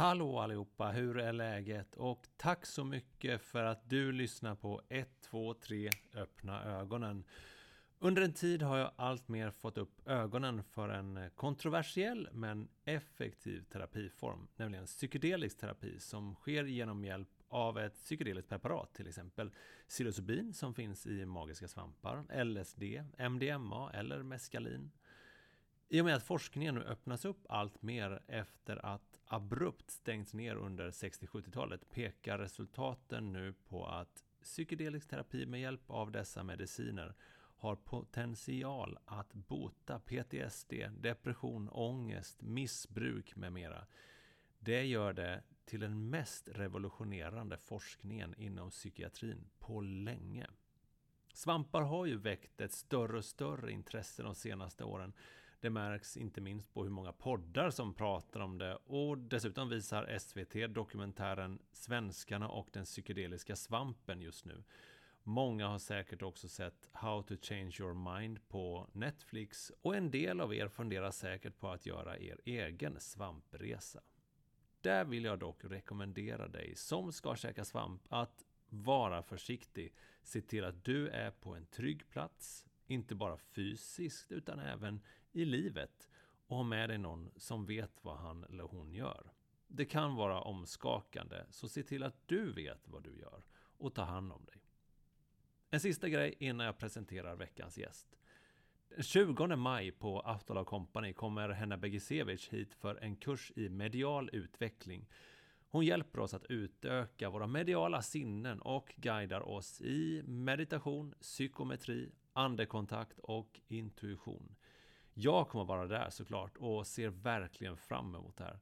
Hallå allihopa, hur är läget? Och tack så mycket för att du lyssnar på 1, 2, 3, öppna ögonen. Under en tid har jag alltmer fått upp ögonen för en kontroversiell men effektiv terapiform, nämligen psykedelisk terapi som sker genom hjälp av ett psykedeliskt preparat, till exempel psilocybin som finns i magiska svampar, LSD, MDMA eller meskalin. I och med att forskningen nu öppnas upp allt mer efter att abrupt stängts ner under 60-70-talet pekar resultaten nu på att psykedelisk terapi med hjälp av dessa mediciner har potential att bota PTSD, depression, ångest, missbruk med mera. Det gör det till den mest revolutionerande forskningen inom psykiatrin på länge. Svampar har ju väckt ett större och större intresse de senaste åren. Det märks inte minst på hur många poddar som pratar om det och dessutom visar SVT dokumentären Svenskarna och den psykedeliska svampen just nu. Många har säkert också sett How to change your mind på Netflix och en del av er funderar säkert på att göra er egen svampresa. Där vill jag dock rekommendera dig som ska käka svamp att vara försiktig. Se till att du är på en trygg plats, inte bara fysiskt utan även i livet och ha med dig någon som vet vad han eller hon gör. Det kan vara omskakande, så se till att du vet vad du gör och ta hand om dig. En sista grej innan jag presenterar veckans gäst. Den 20 maj på Aftola Company kommer Henna Begisevic hit för en kurs i medial utveckling. Hon hjälper oss att utöka våra mediala sinnen och guidar oss i meditation, psykometri, andekontakt och intuition. Jag kommer vara där såklart och ser verkligen fram emot det här.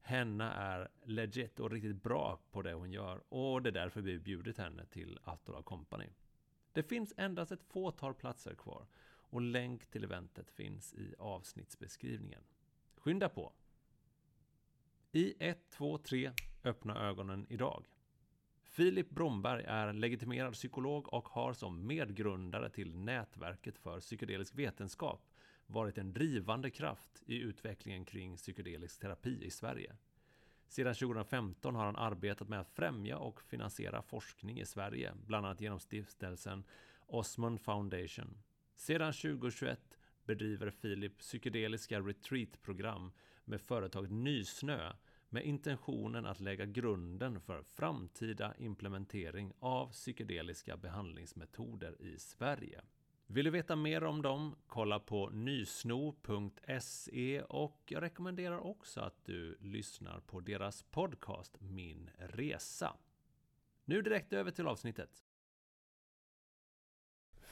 Henna är legit och riktigt bra på det hon gör och det är därför vi bjudit henne till Attola Company. Det finns endast ett fåtal platser kvar och länk till eventet finns i avsnittsbeskrivningen. Skynda på! I 1, 2, 3 öppna ögonen idag. Filip Bromberg är legitimerad psykolog och har som medgrundare till Nätverket för psykedelisk vetenskap varit en drivande kraft i utvecklingen kring psykedelisk terapi i Sverige. Sedan 2015 har han arbetat med att främja och finansiera forskning i Sverige, bland annat genom stiftelsen Osmond Foundation. Sedan 2021 bedriver Filip psykedeliska retreatprogram med företaget Nysnö med intentionen att lägga grunden för framtida implementering av psykedeliska behandlingsmetoder i Sverige. Vill du veta mer om dem? Kolla på nysno.se och jag rekommenderar också att du lyssnar på deras podcast Min Resa. Nu direkt över till avsnittet.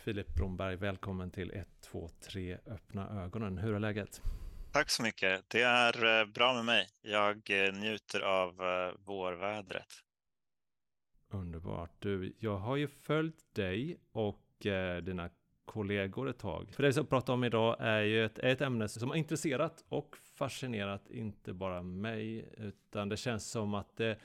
Filip Bromberg, välkommen till 1, 2, 3 Öppna ögonen. Hur är läget? Tack så mycket. Det är eh, bra med mig. Jag eh, njuter av eh, vårvädret. Underbart. Du, jag har ju följt dig och dina kollegor ett tag. För det vi ska prata om idag är ju ett, ett ämne som har intresserat och fascinerat inte bara mig, utan det känns som att det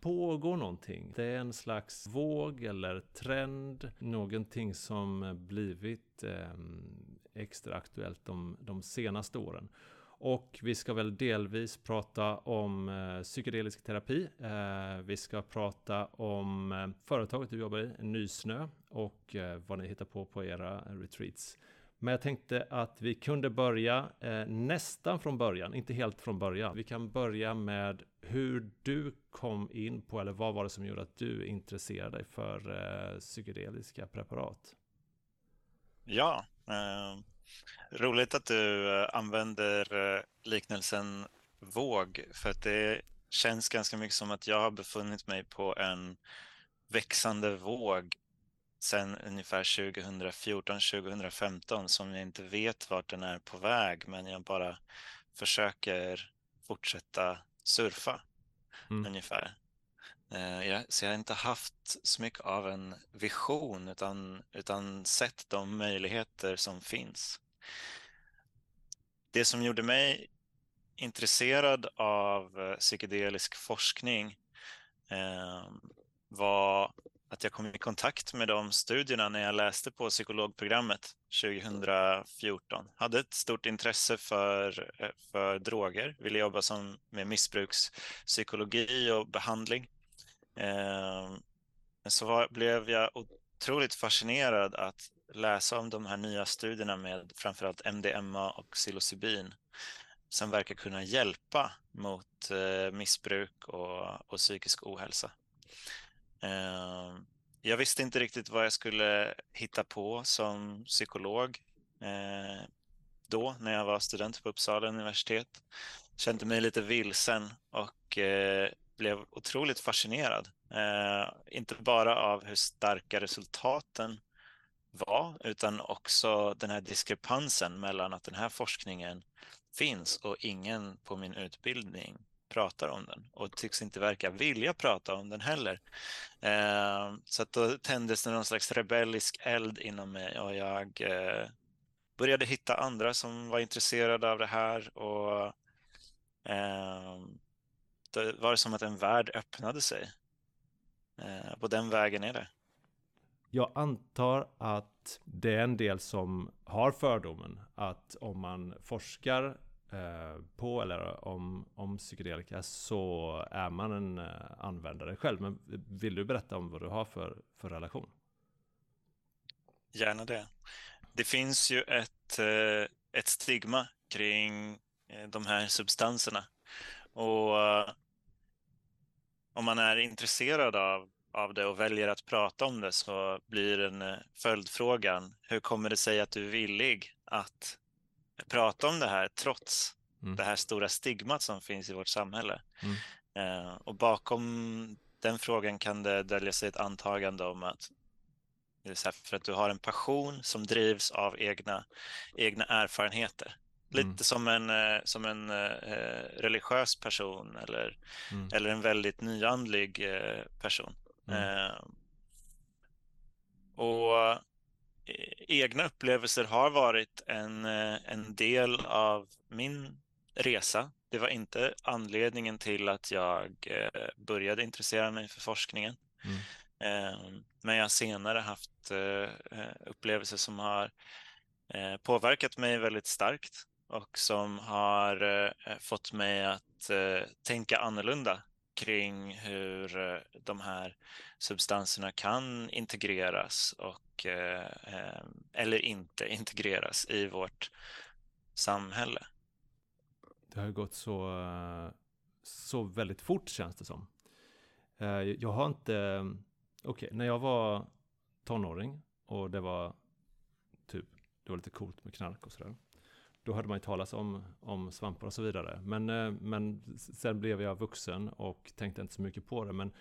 pågår någonting. Det är en slags våg eller trend, någonting som blivit eh, extra aktuellt de, de senaste åren. Och vi ska väl delvis prata om eh, psykedelisk terapi. Eh, vi ska prata om eh, företaget du jobbar i, Nysnö, och eh, vad ni hittar på på era retreats. Men jag tänkte att vi kunde börja eh, nästan från början, inte helt från början. Vi kan börja med hur du kom in på, eller vad var det som gjorde att du intresserade dig för eh, psykedeliska preparat? Ja, eh, roligt att du eh, använder eh, liknelsen våg, för att det känns ganska mycket som att jag har befunnit mig på en växande våg sedan ungefär 2014-2015 som jag inte vet vart den är på väg, men jag bara försöker fortsätta surfa mm. ungefär. Eh, så jag har inte haft så mycket av en vision utan, utan sett de möjligheter som finns. Det som gjorde mig intresserad av eh, psykedelisk forskning eh, var att jag kom i kontakt med de studierna när jag läste på psykologprogrammet 2014. Hade ett stort intresse för, eh, för droger, ville jobba som, med missbrukspsykologi och behandling. Eh, så var, blev jag otroligt fascinerad att läsa om de här nya studierna med framförallt MDMA och psilocybin som verkar kunna hjälpa mot eh, missbruk och, och psykisk ohälsa. Ehm, jag visste inte riktigt vad jag skulle hitta på som psykolog eh, då när jag var student på Uppsala universitet. Kände mig lite vilsen och eh, blev otroligt fascinerad. Inte bara av hur starka resultaten var utan också den här diskrepansen mellan att den här forskningen finns och ingen på min utbildning pratar om den och tycks inte verka vilja prata om den heller. Eh, så att då tändes det någon slags rebellisk eld inom mig och jag eh, började hitta andra som var intresserade av det här och eh, då var det som att en värld öppnade sig. Eh, på den vägen är det. Jag antar att det är en del som har fördomen att om man forskar eh, på eller om, om psykedelika så är man en eh, användare själv. Men vill du berätta om vad du har för, för relation? Gärna det. Det finns ju ett, eh, ett stigma kring de här substanserna. Och om man är intresserad av, av det och väljer att prata om det så blir en följdfrågan, hur kommer det sig att du är villig att prata om det här trots mm. det här stora stigmat som finns i vårt samhälle. Mm. Eh, och bakom den frågan kan det dölja sig ett antagande om att det är så för att du har en passion som drivs av egna, egna erfarenheter. Lite mm. som en, eh, som en eh, religiös person eller, mm. eller en väldigt nyandlig eh, person. Mm. Eh, och E-, egna upplevelser har varit en, eh, en del av min resa. Det var inte anledningen till att jag eh, började intressera mig för forskningen. Mm. Men jag har senare haft eh, upplevelser som har påverkat mig väldigt starkt och som har fått mig att tänka annorlunda kring hur eh, de här substanserna kan integreras och, eh, eh, eller inte integreras i vårt samhälle. Det har gått så, så väldigt fort känns det som. Jag har inte, okej, okay, när jag var tonåring och det var typ, det var lite coolt med knark och sådär. Då hörde man ju talas om, om svampar och så vidare. Men, eh, men sen blev jag vuxen och tänkte inte så mycket på det. Men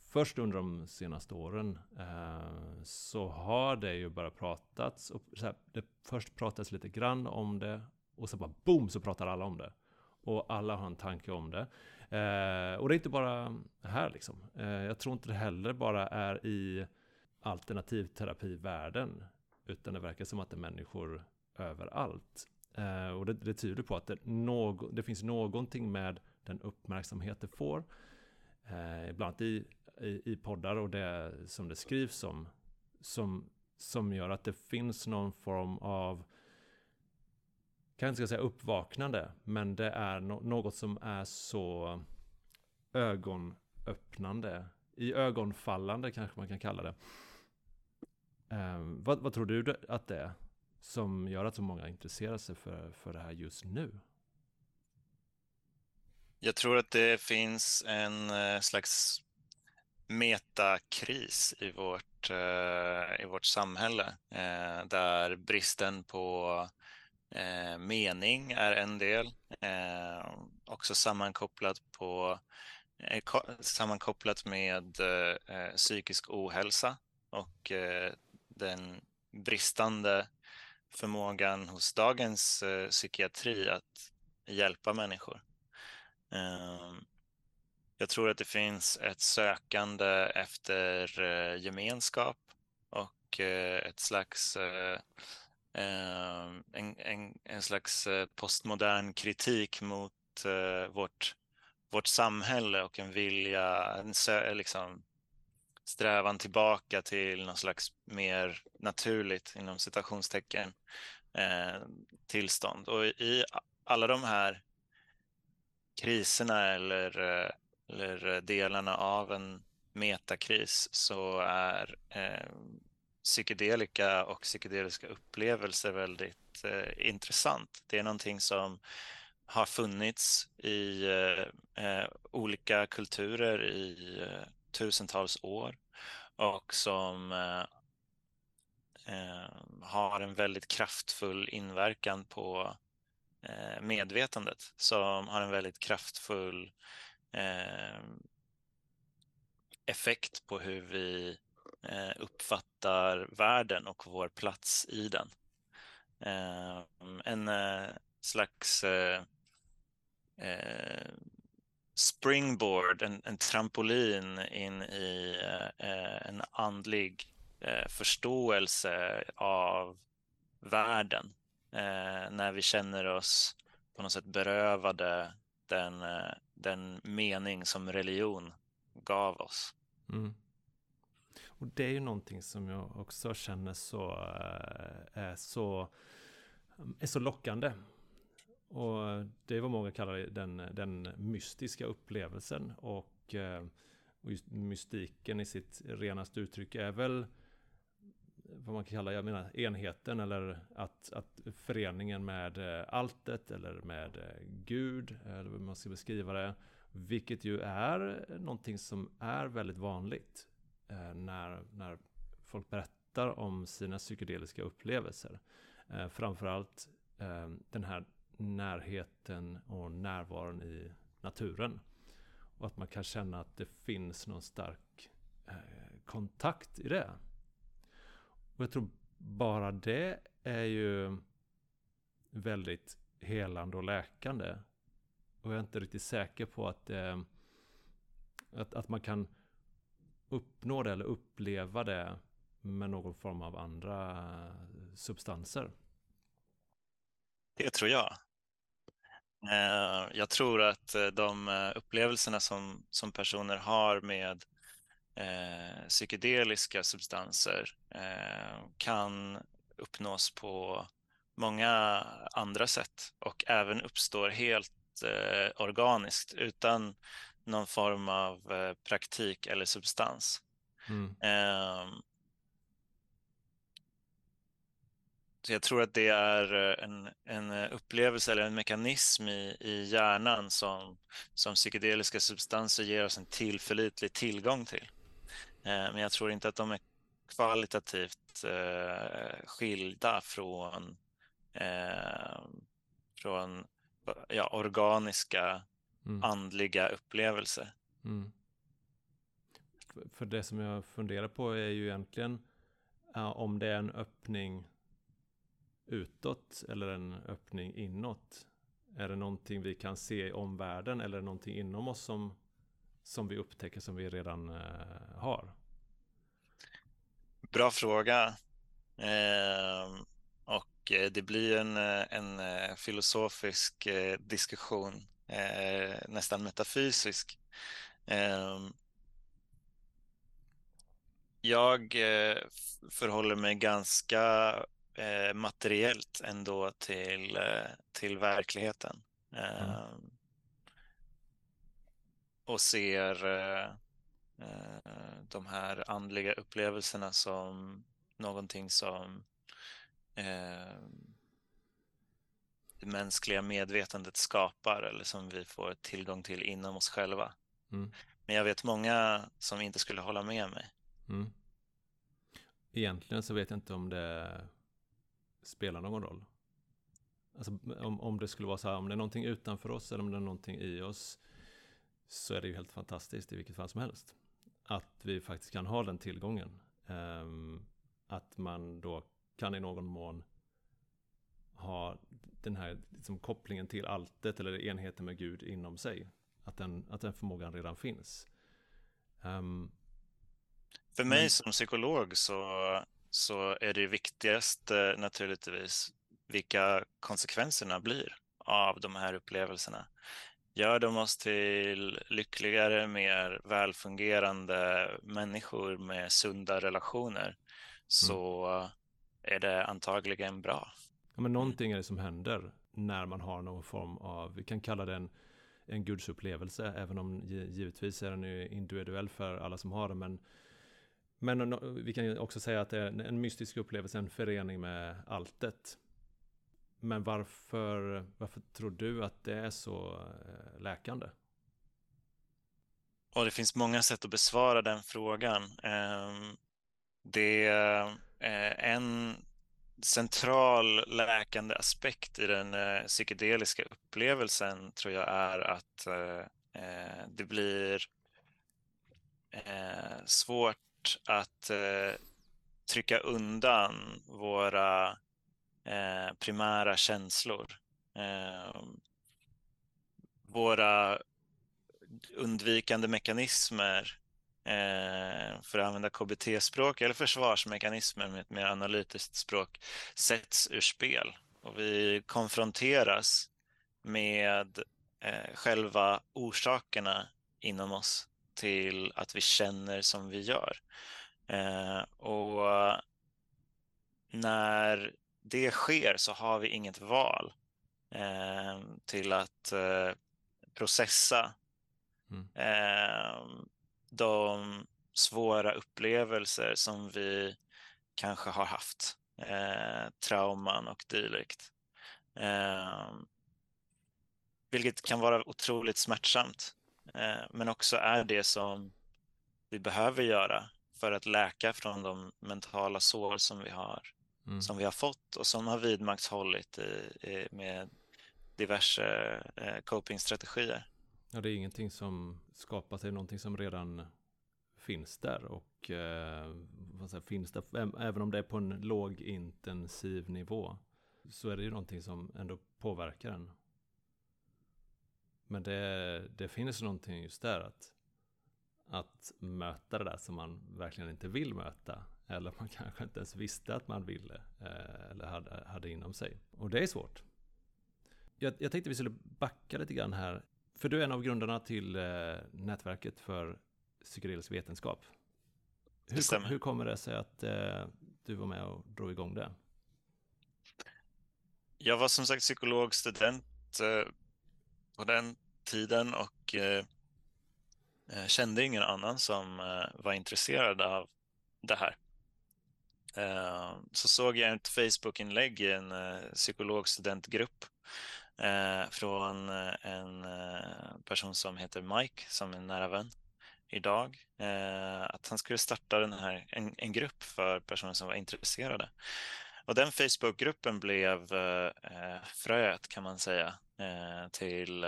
först under de senaste åren eh, så har det ju bara pratats. Och så här, det först pratades lite grann om det och så bara boom så pratar alla om det. Och alla har en tanke om det. Eh, och det är inte bara här liksom. Eh, jag tror inte det heller bara är i alternativterapivärlden. Utan det verkar som att det är människor överallt. Eh, och det, det tyder på att det, någ, det finns någonting med den uppmärksamhet det får. Eh, bland annat i i, i poddar och det som det skrivs om. Som, som gör att det finns någon form av, kanske inte ska säga uppvaknande, men det är no något som är så ögonöppnande. I ögonfallande kanske man kan kalla det. Eh, vad, vad, tror du att det är som gör att så många intresserar sig för, för det här just nu? Jag tror att det finns en eh, slags metakris i vårt, eh, i vårt samhälle eh, där bristen på mening är en del. också sammankopplat, på, sammankopplat med psykisk ohälsa och den bristande förmågan hos dagens eh, psykiatri att hjälpa människor. Eh, jag tror att det finns ett sökande efter eh, gemenskap och eh, ett slags eh, ehm, en, en, en slags eh, postmodern kritik mot eh, vårt, vårt samhälle och en vilja, en liksom, strävan tillbaka till någon slags mer naturligt, inom citationstecken, eh, tillstånd. Och i alla de här kriserna eller, eh, eller delarna av en metakris så är eh, psykedelika och psykedeliska upplevelser väldigt eh, intressant. Det är någonting som har funnits i eh, eh olika kulturer i eh, tusentals år och som eh, eh, har en väldigt kraftfull inverkan på eh, medvetandet, som har en väldigt kraftfull eh, effekt på hur vi eh, uppfattar världen och vår plats i den. Eh, en eh, slags eh, springboard, en, en trampolin in i eh, eh, en andlig eh, förståelse av världen. Eh, när vi känner oss på något sätt berövade den, eh, den mening som religion gav oss. Mm. Och det är ju någonting som jag också känner så eh, är så, är så lockande och det är vad många kallar den, den mystiska upplevelsen. Och, eh, och just mystiken i sitt renaste uttryck är väl vad man kan kalla, jag menar enheten eller att, att föreningen med eh, alltet eller med eh, Gud, eller hur man ska beskriva det. Vilket ju är någonting som är väldigt vanligt när, när folk berättar om sina psykedeliska upplevelser. Framförallt den här närheten och närvaron i naturen. Och att man kan känna att det finns någon stark eh, kontakt i det. Och jag tror bara det är ju väldigt helande och läkande. Och jag är inte riktigt säker på att, eh, att, att man kan uppnå det eller uppleva det med någon form av andra eh, substanser. Det tror jag. Eh, jag tror att eh, de eh, upplevelserna som, som personer har med eh, psykedeliska substanser eh, kan uppnås på många andra sätt och även uppstår helt eh, organiskt utan någon form av praktik eller substans. Mm. Så jag tror att det är eh, en, en eh, upplevelse eller en mekanism i, i hjärnan som, som psykedeliska substanser ger oss en tillförlitlig tillgång till. Eh, men jag tror inte att de är kvalitativt skilda från, från ja, organiska mm. andliga upplevelser. Mm. För, det som jag funderar på är ju egentligen om det är en öppning utåt eller en öppning inåt? Är det någonting vi kan se i omvärlden eller är det någonting inom oss som, som vi upptäcker som vi redan eh, har? Bra fråga. Ehm, eh, och det blir en, eh, en eh, filosofisk eh, diskussion, eh, nästan metafysisk. Ehm, jag eh, förhåller mig ganska eh, materiellt ändå till, eh, till verkligheten. Mm. Ehm, och ser eh, eh, de här andliga upplevelserna som någonting som det mänskliga medvetandet skapar eller som vi får tillgång till inom oss själva. Mm. Men jag vet många som inte skulle hålla med mig. Mm. Egentligen så vet jag inte om det spelar någon roll. Alltså om, om det skulle vara så här, om det är någonting utanför oss eller om det är någonting i oss så är det ju helt fantastiskt i vilket fall som helst. Att vi faktiskt kan ha den tillgången. Um, att man då kan i någon mån ha den här liksom, kopplingen till alltet eller enheten med Gud inom sig. Att den, att den förmågan redan finns. Um, För mig som psykolog så, så är det viktigaste naturligtvis vilka konsekvenserna blir av de här upplevelserna. Gör de oss till lyckligare, mer välfungerande människor med sunda relationer så mm. är det antagligen bra. Ja, men någonting är det som händer när man har någon form av, vi kan kalla det en, en gudsupplevelse, även om givetvis är den ju individuell för alla som har den. Men, men vi kan också säga att det är en mystisk upplevelse, en förening med alltet. Men varför, varför tror du att det är så eh, läkande? Och det finns många sätt att besvara den frågan. Ehm, det är eh, en central läkande aspekt i den eh, psykedeliska upplevelsen tror jag är att det blir svårt att eh, trycka undan våra eh, primära känslor. Eh, våra undvikande mekanismer eh, för att använda KBT-språk eller försvarsmekanismer med ett mer analytiskt språk sätts ur spel och vi konfronteras med eh, själva orsakerna inom oss till att vi känner som vi gör. Eh, och när det sker så har vi inget val eh, till att eh, processa mm. de svåra upplevelser som vi kanske har haft, trauman och dylikt. Vilket kan vara otroligt smärtsamt, men också är det som vi behöver göra för att läka från de mentala sår som vi har mm. som vi har fått och som har vidmakthållit i, i, med diverse eh, copingstrategier. Ja, det är ingenting som skapas, det är någonting som redan finns där och eh, säger, finns där, även om det är på en låg intensiv nivå så är det ju någonting som ändå påverkar en. Men det, det finns någonting just där att, att möta det där som man verkligen inte vill möta eller man kanske inte ens visste att man ville eh, eller hade, hade inom sig. Och det är svårt. Jag, jag tänkte vi skulle backa lite grann här. För du är en av grundarna till eh, nätverket för psykedelisk vetenskap. Hur, hur kommer det sig att eh, du var med och drog igång det? Jag var som sagt psykologstudent eh, på den tiden och eh, eh kände ingen annan som eh, var intresserad av det här. Eh, så såg jag ett Facebook-inlägg i en eh, psykologstudentgrupp eh, från eh, en person som heter Mike, som är en nära vän idag, att han skulle starta den här, en, en grupp för personer som var intresserade. Och den Facebookgruppen blev fröet kan man säga till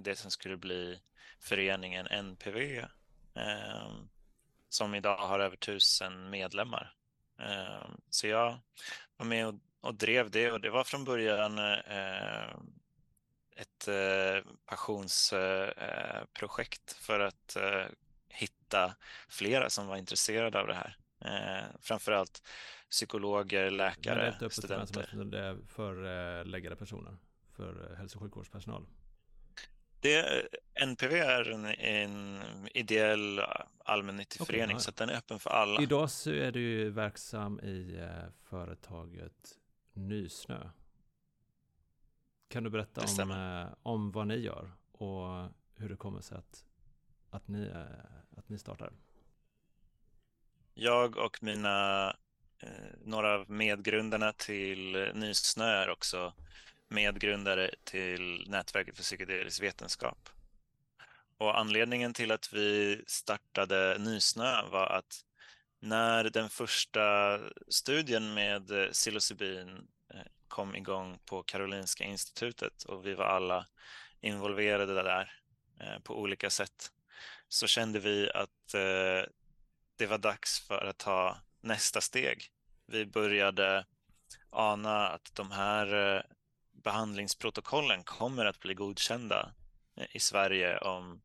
det som skulle bli föreningen NPV som idag har över tusen medlemmar. Så jag var med och, drev det och det var från början eh, ett eh, passionsprojekt för att eh, hitta flera som var intresserade av det här. Framförallt psykologer, läkare, studenter. För läggare personer, för hälso och sjukvårdspersonal. Det, NPV är en, en ideell allmännyttig okay, förening, ja. så den är öppen för alla. Idag så är du verksam i eh, företaget Nysnö. Kan du berätta om, eh, om vad ni gör och hur det kommer sig att, att, ni, eh, att ni startar? Jag och mina några av medgrundarna till Nysnö är också medgrundare till Nätverket för psykedelisk vetenskap. Och anledningen till att vi startade Nysnö var att när den första studien med psilocybin eh, kom igång på Karolinska institutet och vi var alla involverade där eh, på olika sätt så kände vi att eh, det var dags för att ta nästa steg. Vi började ana att de här behandlingsprotokollen kommer att bli godkända eh, i Sverige om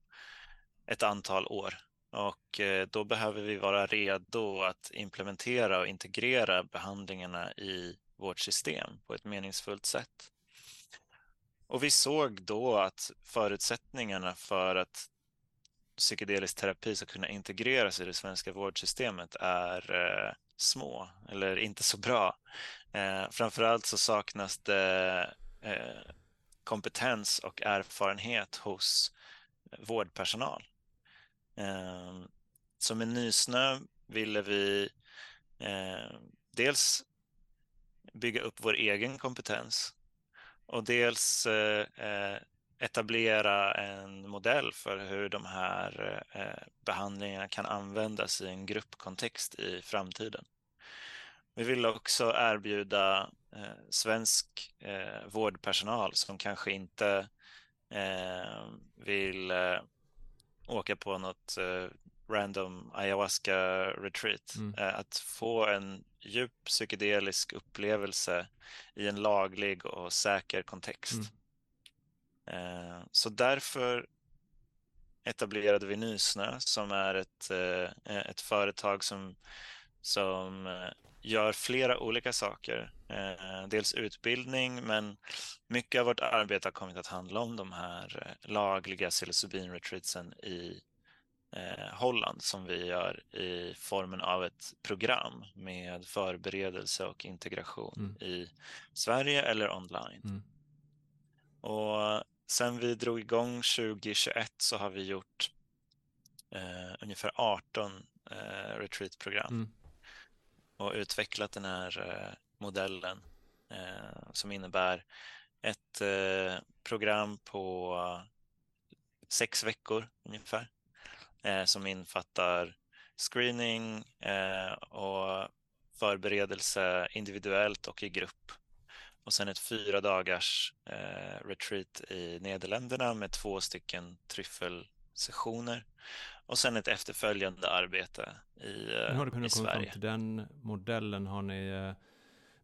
ett antal år. Och eh, då behöver vi vara redo att implementera och integrera behandlingarna i vårt system på ett meningsfullt sätt. Och vi såg då att förutsättningarna för att psykedelisk terapi ska kunna integreras i det svenska vårdsystemet är eh, små eller inte så bra. Eh, framförallt så saknas det eh, kompetens och erfarenhet hos vårdpersonal. Eh, så med Nysnö ville vi eh, dels bygga upp vår egen kompetens och dels eh, eh etablera en modell för hur de här eh, behandlingarna kan användas i en gruppkontext i framtiden. Vi vill också erbjuda svensk vårdpersonal som kanske inte vill åka på något random ayahuasca retreat. Mm. Att få en djup psykedelisk upplevelse i en laglig och säker kontext. Mm. Eh, så därför etablerade vi Nysnö som är ett, eh, ett företag som, som eh, gör flera olika saker. Dels utbildning, men mycket av vårt arbete har kommit att handla om de här lagliga psilocybin-retreatsen i Holland som vi gör i formen av ett program med förberedelse och integration mm. i Sverige eller online. Mm. Och Sen vi drog igång 2021 så har vi gjort eh, ungefär 18 eh, retreatprogram mm och utvecklat den här eh, modellen eh, som innebär ett eh, program på sex veckor ungefär som infattar screening och förberedelse individuellt och i grupp. Och sen ett fyra dagars retreat i Nederländerna med två stycken tryffelsessioner och sen ett efterföljande arbete i, eh, har du kunnat i Sverige. Fram till den modellen, har ni eh,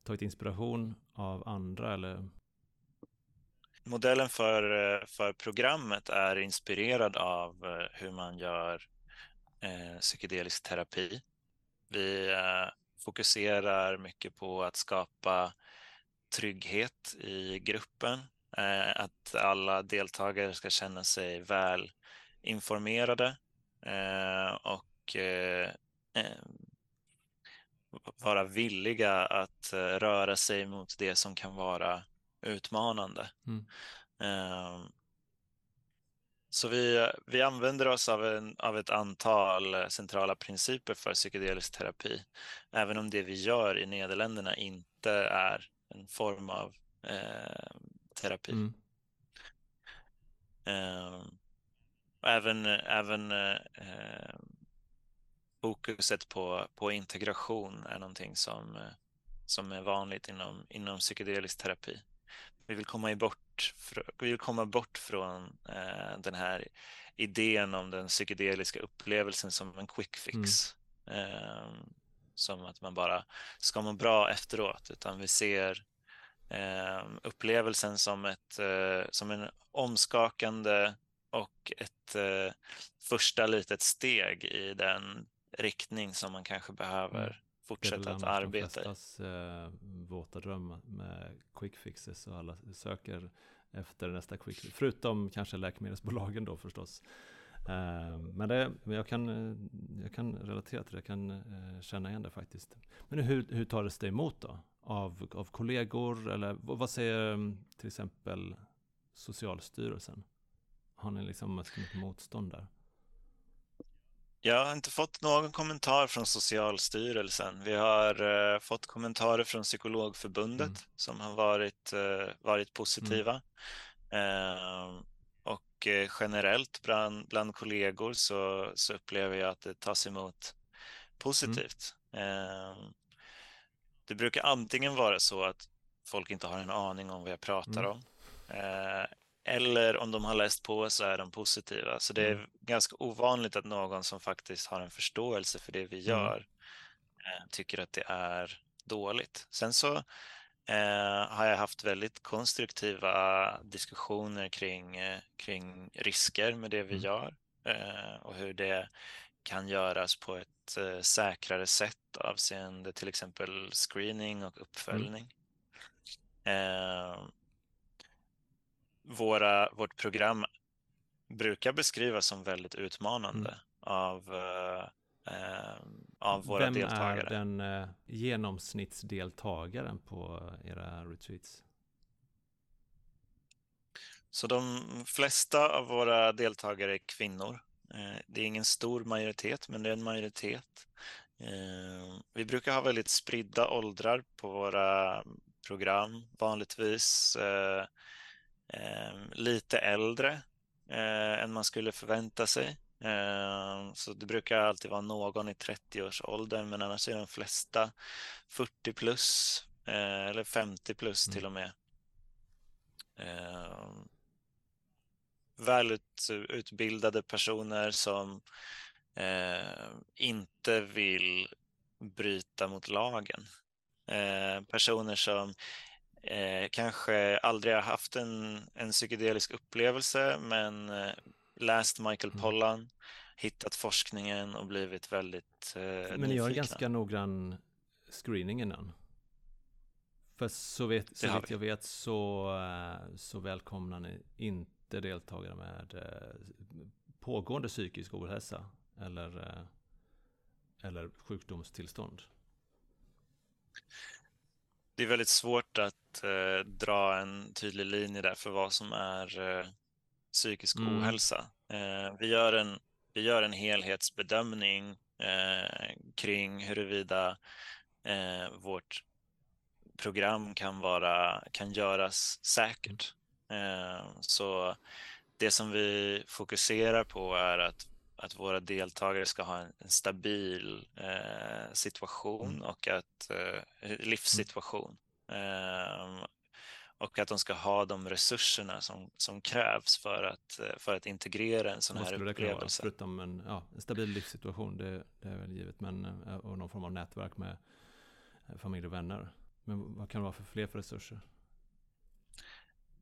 tagit inspiration av andra eller? Modellen för, eh, för programmet är inspirerad av eh, hur man gör eh, psykedelisk terapi. Vi eh, fokuserar mycket på att skapa trygghet i gruppen. Eh, att alla deltagare ska känna sig väl informerade eh, och eh, vara villiga att röra sig mot det som kan vara utmanande. Mm. Så vi, vi använder oss av, en, av ett antal centrala principer för psykedelisk terapi, även om det vi gör i Nederländerna inte är en form av eh, terapi. Mm. Eh, även även eh, fokuset på, på integration är någonting som, som är vanligt inom, inom psykedelisk terapi. Vi vill komma bort, vi vill komma bort från eh, den här idén om den psykedeliska upplevelsen som en quick fix. Mm. Eh, som att man bara ska må bra efteråt, utan vi ser eh, upplevelsen som, ett, eh, som en omskakande och ett eh, första litet steg i den riktning som man kanske behöver mm. fortsätta att arbeta i. Det är eh, våta dröm med quick fixes och alla söker efter nästa quick fix. Förutom kanske läkemedelsbolagen då förstås. Eh, men det, jag, kan, jag kan relatera till det, jag kan eh, känna igen det faktiskt. Men hur, hur tar det sig emot då? Av, av kollegor eller vad säger mm, till exempel Socialstyrelsen? Har ni liksom mött mycket motstånd där? Jag har inte fått någon kommentar från Socialstyrelsen. Vi har uh, fått kommentarer från Psykologförbundet mm. som har varit, uh, varit positiva. Mm. Uh, och generellt bland, bland kollegor så, så upplever jag att det tas emot positivt. Mm. Det brukar antingen vara så att folk inte har en aning om vad jag pratar mm. om. Eh, eller om de har läst på så är de positiva. Så det är mm. ganska ovanligt att någon som faktiskt har en förståelse för det vi mm. gör eh, tycker att det är dåligt. Sen så eh, har jag haft väldigt konstruktiva diskussioner kring, eh, kring risker med det vi mm. gör eh, och hur det kan göras på ett eh, säkrare sätt avseende till exempel screening och mm. uppföljning. Mm. Våra, vårt program brukar beskrivas som väldigt utmanande mm. av, eh, av våra Vem deltagare. Vem är den eh, genomsnittsdeltagaren på era retreats? Så de flesta av våra deltagare är kvinnor. Eh, det är ingen stor majoritet, men det är en majoritet. Eh, vi brukar ha väldigt spridda åldrar på våra program, vanligtvis eh, lite äldre än man skulle förvänta sig. Så det brukar alltid vara någon i 30-årsåldern, men annars är de flesta 40 plus eller 50 plus till mm. och med välutbildade personer som eh, inte vill bryta mot lagen. Eh, personer som eh, kanske aldrig har haft en, en psykedelisk upplevelse men eh, läst Michael mm. Pollan, hittat forskningen och blivit väldigt eh, Men ni gör ganska noggrann screening innan? För så, vet, så vitt jag vet så, eh, så välkomnar ni inte inte deltagare med eh, pågående psykisk ohälsa eller, eh, eller sjukdomstillstånd? Det är väldigt svårt att eh, dra en tydlig linje där för vad som är eh, psykisk mm. ohälsa. Eh, vi, gör en, vi gör en helhetsbedömning eh, kring huruvida vårt program kan, vara, kan göras säkert. Eh, så det som vi fokuserar på är att, att våra deltagare ska ha en, stabil eh, situation mm. och att, eh, livssituation. Eh, och att de ska ha de resurserna som, som krävs för att, för att integrera en sån här upplevelse. Förutom en, ja, en stabil livssituation, det, det, är väl givet, men och någon form av nätverk med familj och vänner. Men vad kan det vara för fler för resurser?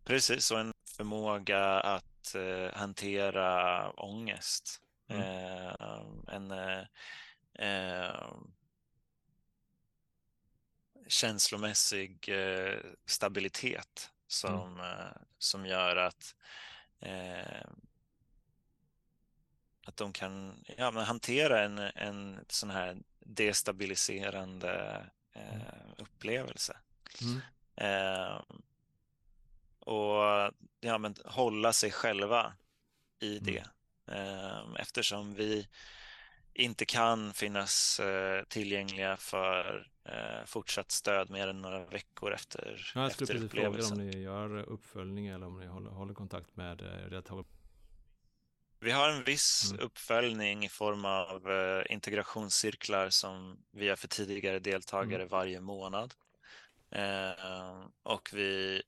Precis, och en förmåga att eh, hantera ångest. Mm. Eh, en eh, eh känslomässig eh, stabilitet som, mm. Eh, som gör att att de kan ja, men hantera en, en sån här destabiliserande mm. upplevelse. Mm och ja, men hålla sig själva i mm. det. Mm. Eftersom vi inte kan finnas eh, tillgängliga för eh, fortsatt stöd mer än några veckor efter, ja, jag efter skulle upplevelsen. fråga om ni gör uppföljning eller om ni håller, håller kontakt med deltagare. Vi har en viss mm. uppföljning i form av integrationscirklar som vi gör för tidigare deltagare mm. varje månad. och vi Eh,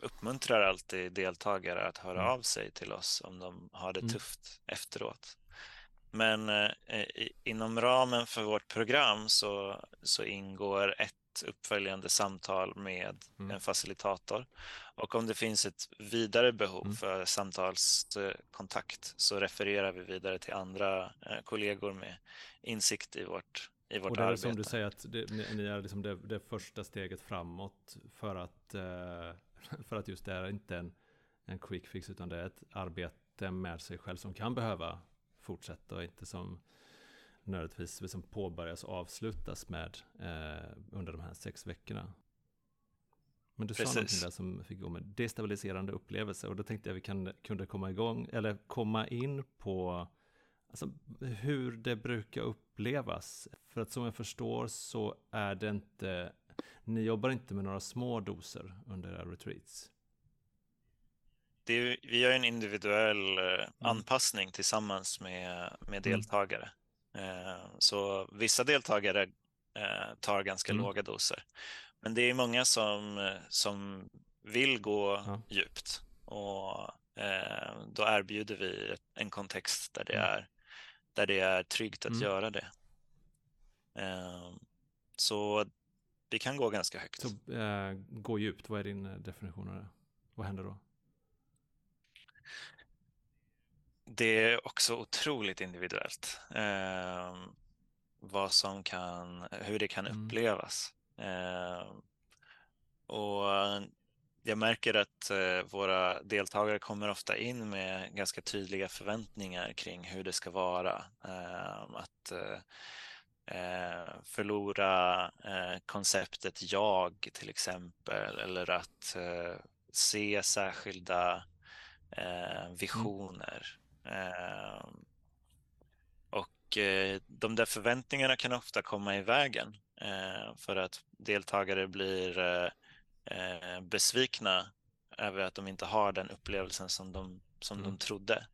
uppmuntrar alltid deltagare att höra mm. av sig till oss om de har det mm. tufft efteråt. Men eh, inom ramen för vårt program så, så ingår ett uppföljande samtal med mm. en facilitator. Och om det finns ett vidare behov mm. för samtalskontakt så refererar vi vidare till andra eh, kollegor med insikt i vårt i vårt och det är arbete. som du säger att det, ni är liksom det, det, första steget framåt för att, eh, för att just det är inte en, en quick fix utan det är ett arbete med sig själv som kan behöva fortsätta och inte som nödvändigtvis liksom påbörjas och avslutas med eh, under de här sex veckorna. Men du Precis. sa någonting där som fick gå med destabiliserande upplevelse och då tänkte jag vi kan, kunde komma igång eller komma in på Alltså hur det brukar upplevas. För att som jag förstår så är det inte, ni jobbar inte med några små doser under era retreats. Är, vi gör en individuell eh, mm. anpassning tillsammans med, med mm. deltagare. Mm. Så vissa deltagare eh, tar ganska mm. låga doser. Men det är många som, som vill gå ja. djupt och då erbjuder vi en kontext där det mm. är där det är tryggt att mm. göra det. Ehm, så vi kan gå ganska högt. Så äh, gå djupt, vad är din eh, definition av det? Vad händer då? Det är också otroligt individuellt. Eh, vad som kan, hur det kan mm. upplevas. Eh, och jag märker att eh, våra deltagare kommer ofta in med ganska tydliga förväntningar kring hur det ska vara. Ehm, att eh, eh, förlora konceptet jag till exempel eller att se särskilda mm. visioner. Ehm, och de där förväntningarna kan ofta komma i vägen för att deltagare blir eh, besvikna över att de inte har den upplevelsen som de, som mm. de trodde.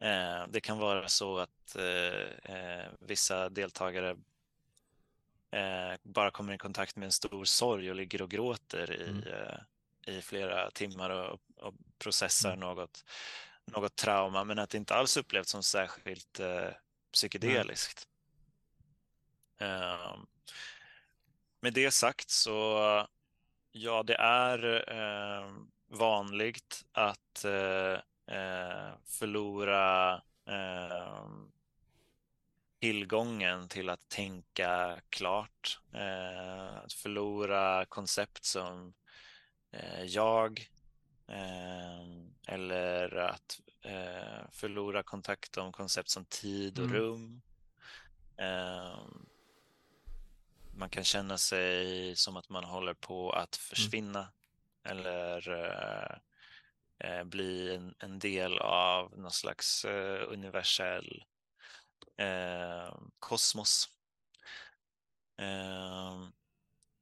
Eh, det kan vara så att eh, eh vissa deltagare eh, bara kommer i kontakt med en stor sorg och ligger och gråter i, mm. I flera timmar och, och processar mm. något, något trauma, men att det inte alls upplevs som särskilt psykedeliskt. Ehm, med det sagt så Ja, det är eh, vanligt att eh, eh förlora eh, tillgången till att tänka klart. Eh, att förlora koncept som eh, jag eller att förlora kontakt om koncept som tid och mm. rum man kan känna sig som att man håller på att mm. försvinna mm. eller eh, eh, bli en, en, del av någon slags eh, universell eh, kosmos. Eh,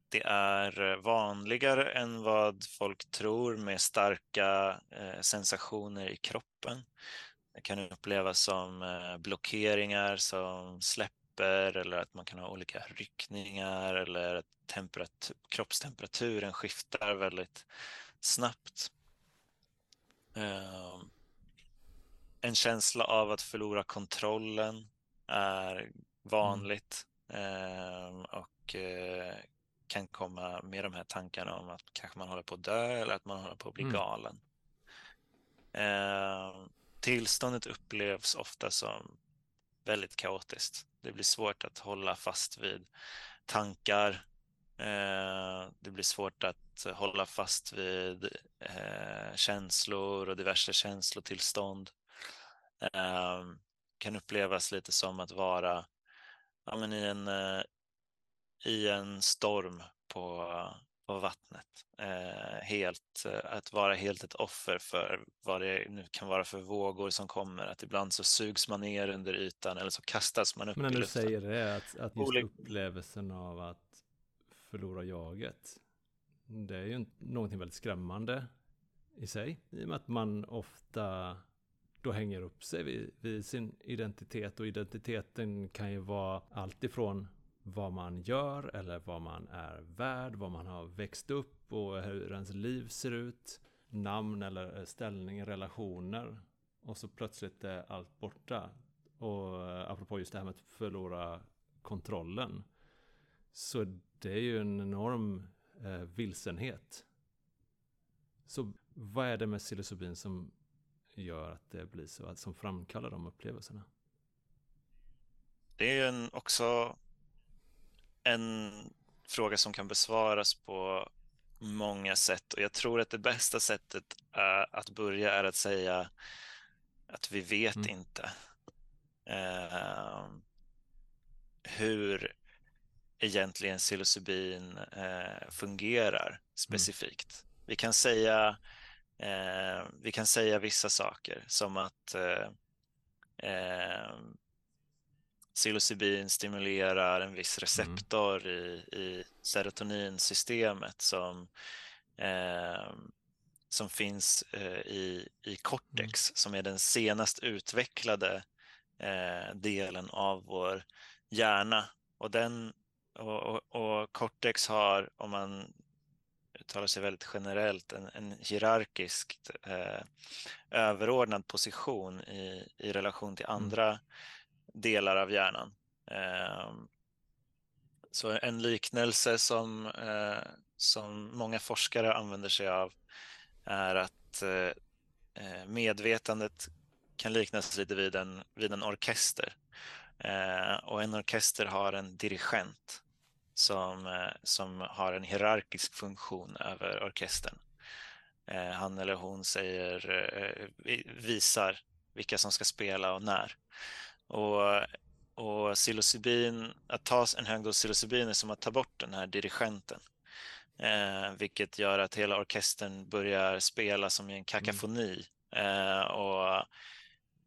det är vanligare än vad folk tror med starka eh, sensationer i kroppen. Det kan upplevas som blockeringar som släpper släpper eller att man kan ha olika ryckningar eller att temperatur, kroppstemperaturen skiftar väldigt snabbt. Ehm, en känsla av att förlora kontrollen är vanligt mm. och eh, kan komma med de här tankarna om att kanske man håller på att dö eller att man håller på att bli mm. galen. Ehm, tillståndet upplevs ofta som väldigt kaotiskt. Det blir svårt att hålla fast vid tankar. Eh, det blir svårt att hålla fast vid eh, känslor och diverse känslotillstånd. Det kan upplevas lite som att vara ja, men i, en, eh, i en storm på, på vattnet. Eh, helt, eh, att vara helt ett offer för vad det nu kan vara för vågor som kommer. Att ibland så sugs man ner under ytan eller så kastas man upp Men när i du säger det, att, att just upplevelsen av att förlora jaget. Det är ju någonting väldigt skrämmande i sig. I och med att man ofta då hänger upp sig vid, vid sin identitet och identiteten kan ju vara allt ifrån vad man gör eller vad man är värd, vad man har växt upp och hur ens liv ser ut. Namn eller eh, ställning, relationer. Och så plötsligt är allt borta. Och eh, apropå just det här med att förlora kontrollen. Så det är ju en enorm eh, vilsenhet. Så vad är det med psilocybin som gör att det blir så, som framkallar de upplevelserna? Det är ju en också en fråga som kan besvaras på många sätt och jag tror att det bästa sättet att börja är att säga att vi vet mm. inte eh, hur egentligen psilocybin eh, fungerar mm. specifikt. Mm. Vi, kan säga, eh, vi kan säga vissa saker som att eh, eh, psilocybin stimulerar en viss mm. receptor mm. i, i serotoninsystemet som, eh, som finns eh, i, i cortex, mm. som är den senast utvecklade eh, delen av vår hjärna. Och, den, och, och, och cortex har, om man uttalar sig väldigt generellt, en, en hierarkiskt eh, överordnad position i, i relation till mm. andra mm delar av hjärnan. Ehm, så en liknelse som, eh, som många forskare använder sig av är att eh, eh, medvetandet kan liknas lite vid en, vid en orkester. Och en orkester har en dirigent som, som har en hierarkisk funktion över orkestern. Han eller hon säger, visar vilka som ska spela och när. Och, och psilocybin, att ta en hög dos psilocybin är som att ta bort den här dirigenten. Eh, vilket gör att hela orkestern börjar spela som i en kakafoni. Mm. Eh, och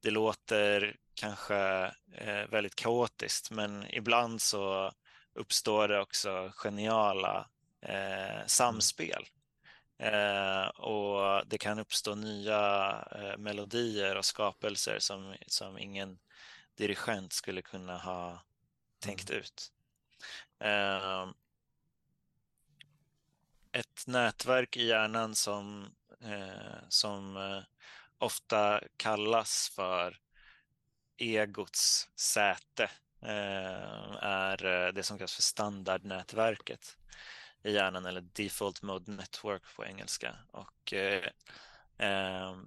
det låter kanske eh, väldigt kaotiskt men ibland så uppstår det också geniala eh, samspel. Eh, och det kan uppstå nya eh, melodier och skapelser som, som ingen dirigent skulle kunna ha tänkt mm. ut. Eh, ett nätverk i hjärnan som, eh, som eh, ofta kallas för egots säte eh, är det som kallas för standardnätverket i hjärnan eller default mode network på engelska. Och eh,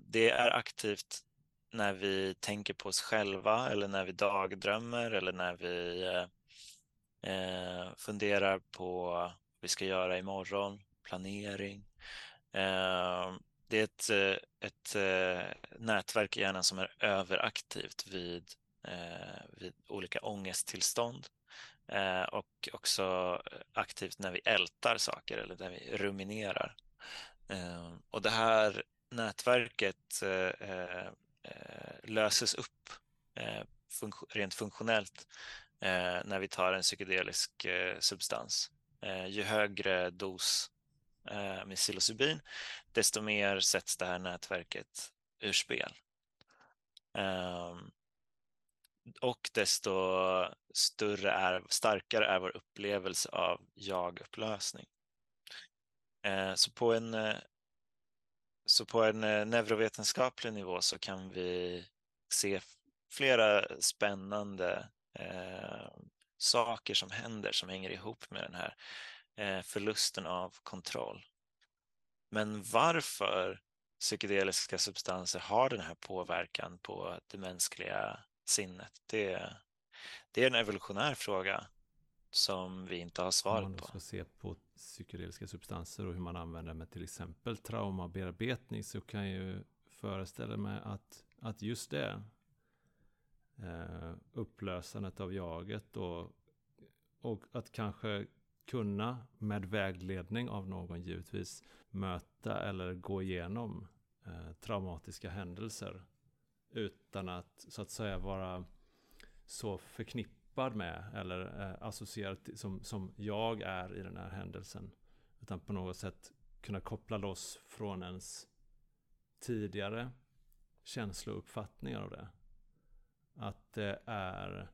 det är aktivt när vi tänker på oss själva eller när vi dagdrömmer eller när vi eh, funderar på vad vi ska göra imorgon, planering. Eh, det är ett, ett eh, nätverk i hjärnan som är överaktivt vid, eh, vid olika ångesttillstånd eh, och också aktivt när vi ältar saker eller när vi ruminerar. Och det här nätverket Eh, löses upp eh, rent funktionellt eh, när vi tar en psykedelisk substans. Ju högre dos med psilocybin, desto mer sätts det här nätverket ur spel. Ehm, och desto större är, starkare är vår upplevelse av jag-upplösning. Så på en, så på en eh, neurovetenskaplig nivå så kan vi se flera spännande eh, saker som händer som hänger ihop med den här Eh, förlusten av kontroll. Men varför psykedeliska substanser har den här påverkan på det mänskliga sinnet, det, det är en evolutionär fråga som vi inte har svaret på. Om man ska se på psykedeliska substanser och hur man använder med till exempel traumabearbetning så kan jag ju föreställa mig att, att just det eh, upplösandet av jaget och, och att kanske kunna med vägledning av någon givetvis möta eller gå igenom eh, traumatiska händelser utan att så att säga vara så förknippad med eller eh, associerad till, som, som jag är i den här händelsen. Utan på något sätt kunna koppla loss från ens tidigare känslouppfattningar av det. Att det är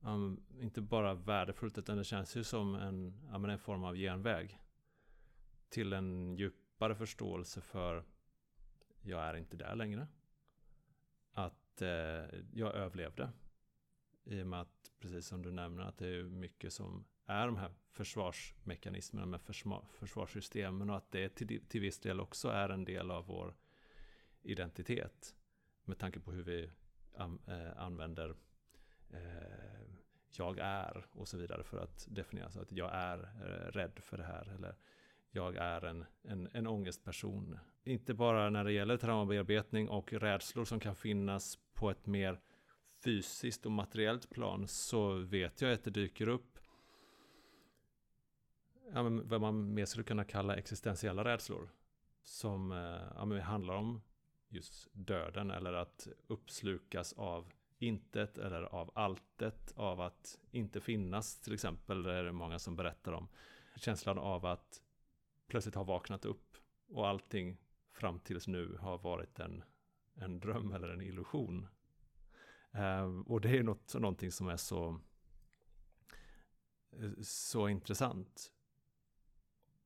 um, inte bara värdefullt utan det känns ju som en, ja, en form av genväg. Till en djupare förståelse för jag är inte där längre. Att eh, jag överlevde. I och med att, precis som du nämner, att det är mycket som är de här försvarsmekanismerna med försvarssystemen och att det till, till viss del också är en del av vår identitet. Med tanke på hur vi an, eh, använder eh, jag är och så vidare för att definiera så att jag är eh, rädd för det här eller jag är en, en, en ångestperson. Inte bara när det gäller traumabearbetning och rädslor som kan finnas på ett mer fysiskt och materiellt plan så vet jag att det dyker upp ja, men vad man mer skulle kunna kalla existentiella rädslor. Som eh, ja, men handlar om just döden eller att uppslukas av intet eller av alltet, av att inte finnas till exempel. Det är det många som berättar om. Känslan av att plötsligt ha vaknat upp och allting fram tills nu har varit en, en dröm eller en illusion. Eh, och det är något, någonting som är så, eh, så intressant.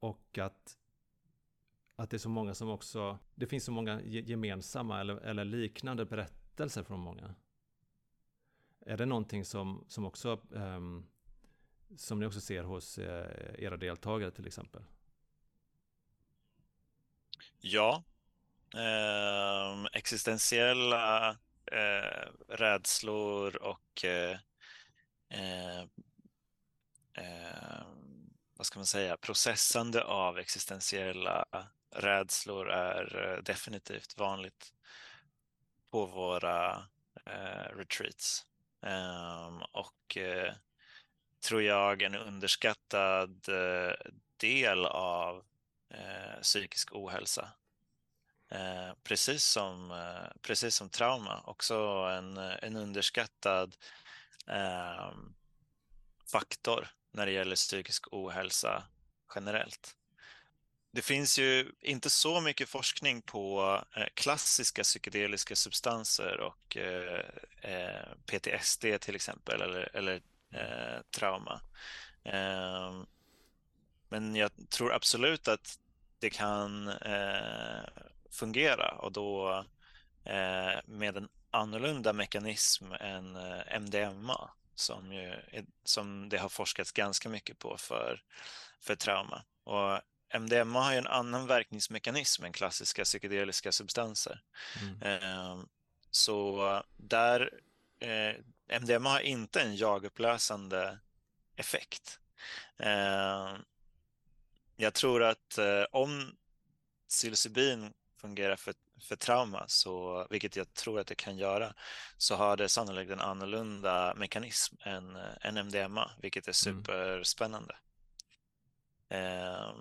Och att, att det är så många som också, det finns så många gemensamma eller, eller liknande berättelser från många. Är det någonting som, som också um, som ni också ser hos eh, era deltagare till exempel? Ja, eh, existentiella eh, rädslor och eh, eh, eh, vad ska man säga, processande av existentiella rädslor är eh, definitivt vanligt på våra eh, retreats. Ehm, och tror jag en underskattad del av psykisk ohälsa. Eh, precis, som, eh, precis som trauma, också en, eh, en underskattad eh, faktor när det gäller psykisk ohälsa generellt. Det finns ju inte så mycket forskning på eh, klassiska psykedeliska substanser och eh, eh PTSD till exempel, eller, eller eh, trauma. Ehm, men jag tror absolut att det kan fungera och då eh, med en annorlunda mekanism än eh, MDMA som, ju är, som det har forskats ganska mycket på för, för trauma. Och MDMA har ju en annan verkningsmekanism än klassiska psykedeliska substanser. Mm. Eh, så där, eh, MDMA har inte en jagupplösande effekt. Eh, jag tror att om psilocybin fungerar för, för trauma, så, vilket jag tror att det kan göra, så har det sannolikt en annorlunda mekanism än, än MDMA, vilket är mm. superspännande. Eh,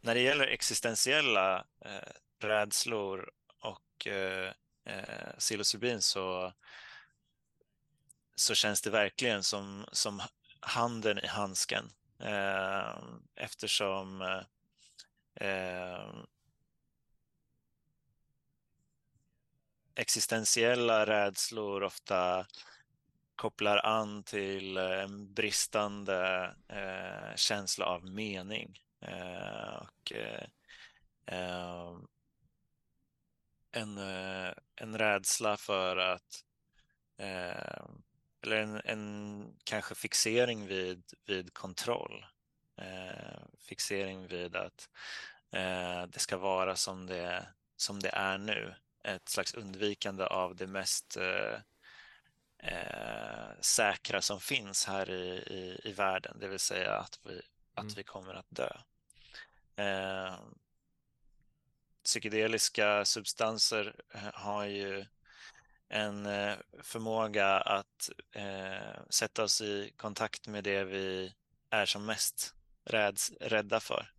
när det gäller existentiella eh, rädslor och eh, eh, psilocybin så, så känns det verkligen som, som handen i handsken eh, eftersom eh, existentiella rädslor ofta kopplar an till eh, en bristande eh, känsla av mening. Eh, och, eh, eh en, eh, en rädsla för att eh, eller en, en, kanske fixering vid, vid kontroll. fixering vid att det ska vara som det, som det är nu ett slags undvikande av det mest eh, eh, säkra som finns här i, i, i, världen, det vill säga att vi, att mm. vi kommer att dö. Eh, psykedeliska substanser eh, har ju en eh, förmåga att eh, sätta oss i kontakt med det vi är som mest räds, rädda för.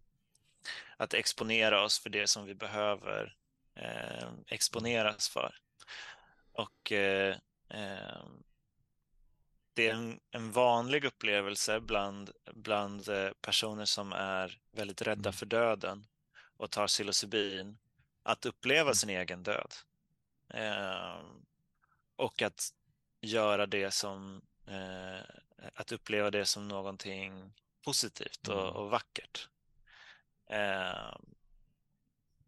Att exponera oss för det som vi behöver eh, exponeras för. Och eh, eh, det är en, en, vanlig upplevelse bland, bland eh, personer som är väldigt rädda mm. för döden och tar psilocybin att uppleva mm. sin egen död. Eh, och att göra det som, eh, att uppleva det som någonting positivt och, mm. och vackert. Eh,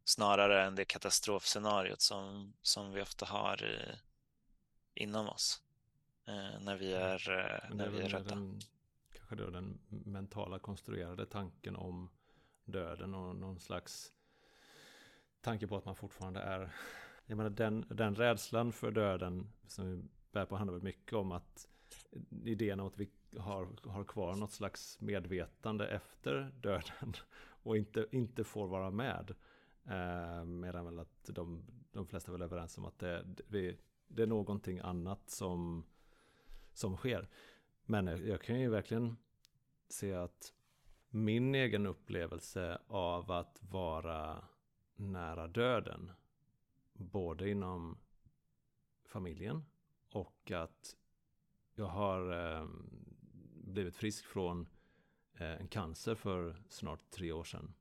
snarare än det katastrofscenariot som, som vi ofta har i, inom oss eh, när vi är, eh, när vi är rädda. Den, kanske då den mentala konstruerade tanken om döden och någon slags tanke på att man fortfarande är jag menar den, den rädslan för döden som vi bär på handlar mycket om att idén om att vi har, har kvar något slags medvetande efter döden och inte, inte får vara med. Eh, medan väl att de, de flesta är väl överens om att det, det, det är någonting annat som, som sker. Men jag kan ju verkligen se att min egen upplevelse av att vara nära döden, både inom familjen och att jag har eh, blivit frisk från eh, en cancer för snart tre år sedan.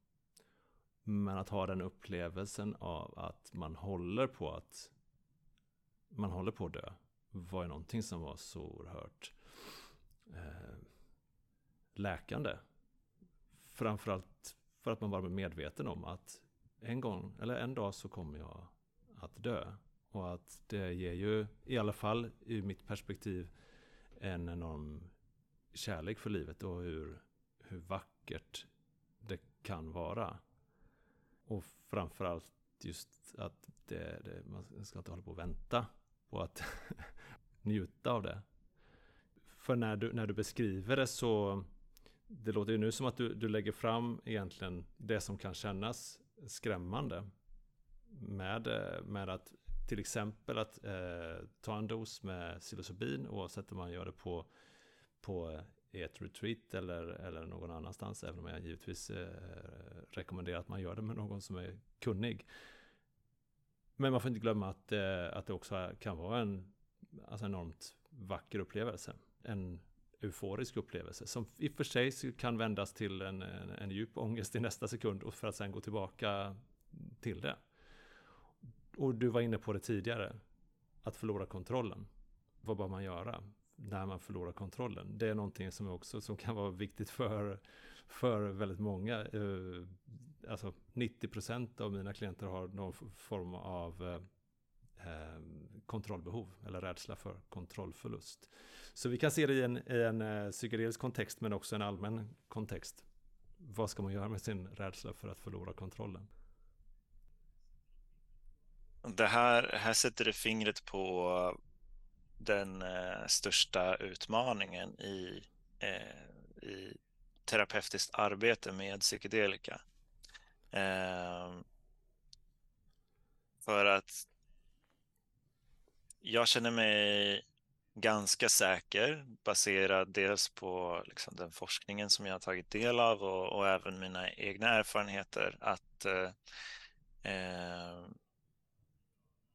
Men att ha den upplevelsen av att man håller på att man håller på att dö var ju någonting som var så oerhört eh, läkande. Framförallt för att man var medveten om att en gång, eller en dag så kommer jag att dö. Och att det ger ju, i alla fall ur mitt perspektiv, en enorm kärlek för livet och hur, hur vackert det kan vara. Och framförallt just att det, det, man ska inte hålla på och vänta på att njuta av det. För när du, när du beskriver det så det låter ju nu som att du, du lägger fram egentligen det som kan kännas skrämmande. Med, med att till exempel att eh, ta en dos med psilocybin oavsett om man gör det på, på i ett retreat eller, eller någon annanstans. Även om jag givetvis eh, rekommenderar att man gör det med någon som är kunnig. Men man får inte glömma att, eh, att det också kan vara en alltså enormt vacker upplevelse. En euforisk upplevelse som i och för sig kan vändas till en, en, en djup ångest i nästa sekund och för att sen gå tillbaka till det. Och du var inne på det tidigare, att förlora kontrollen. Vad bör man göra när man förlorar kontrollen? Det är någonting som också som kan vara viktigt för, för väldigt många. Eh, alltså 90% av mina klienter har någon form av eh, eh, kontrollbehov eller rädsla för kontrollförlust. Så vi kan se det i en, i en eh, psykedelisk kontext men också en allmän kontext. Vad ska man göra med sin rädsla för att förlora kontrollen? Det här, här sätter det fingret på den eh, största utmaningen i, eh, i terapeutiskt arbete med psykedelika. Eh, för att jag känner mig ganska säker baserad dels på liksom, den forskningen som jag har tagit del av och, och även mina egna erfarenheter att eh, ehm,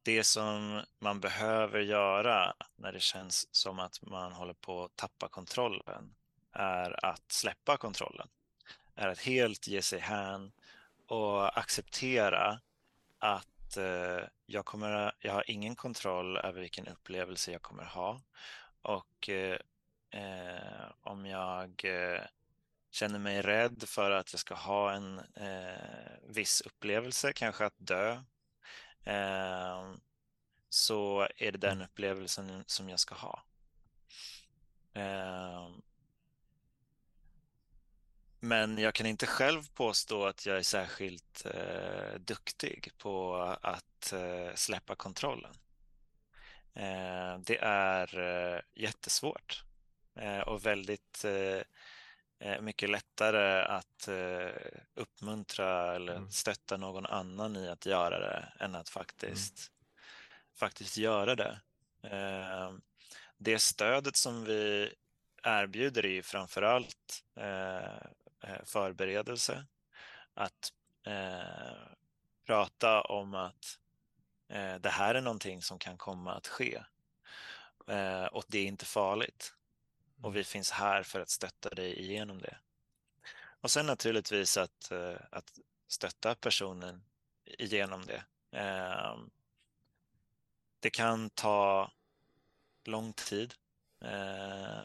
det som man behöver göra när det känns som att man håller på att tappa kontrollen är att släppa kontrollen. Är att helt ge sig hän och acceptera att eh, jag, kommer, jag har ingen kontroll över vilken upplevelse jag kommer ha. Och eh, eh, om jag eh, känner mig rädd för att jag ska ha en eh, viss upplevelse, kanske att dö, så är det den mm. upplevelsen som jag ska ha. Men jag kan inte själv påstå att jag är särskilt eh, duktig på att eh, släppa kontrollen. Eh, det är eh, jättesvårt eh, och väldigt eh, mycket lättare att uppmuntra eller mm. stötta någon annan i att göra det än att faktiskt, mm. faktiskt göra det. det stödet som vi erbjuder är framförallt Eh, förberedelse. Att eh, prata om att eh, det här är någonting som kan komma att ske. Eh, och det är inte farligt. Och mm. vi finns här för att stötta dig igenom det. Och sen naturligtvis att, eh, att stötta personen igenom det. Eh, det kan ta lång tid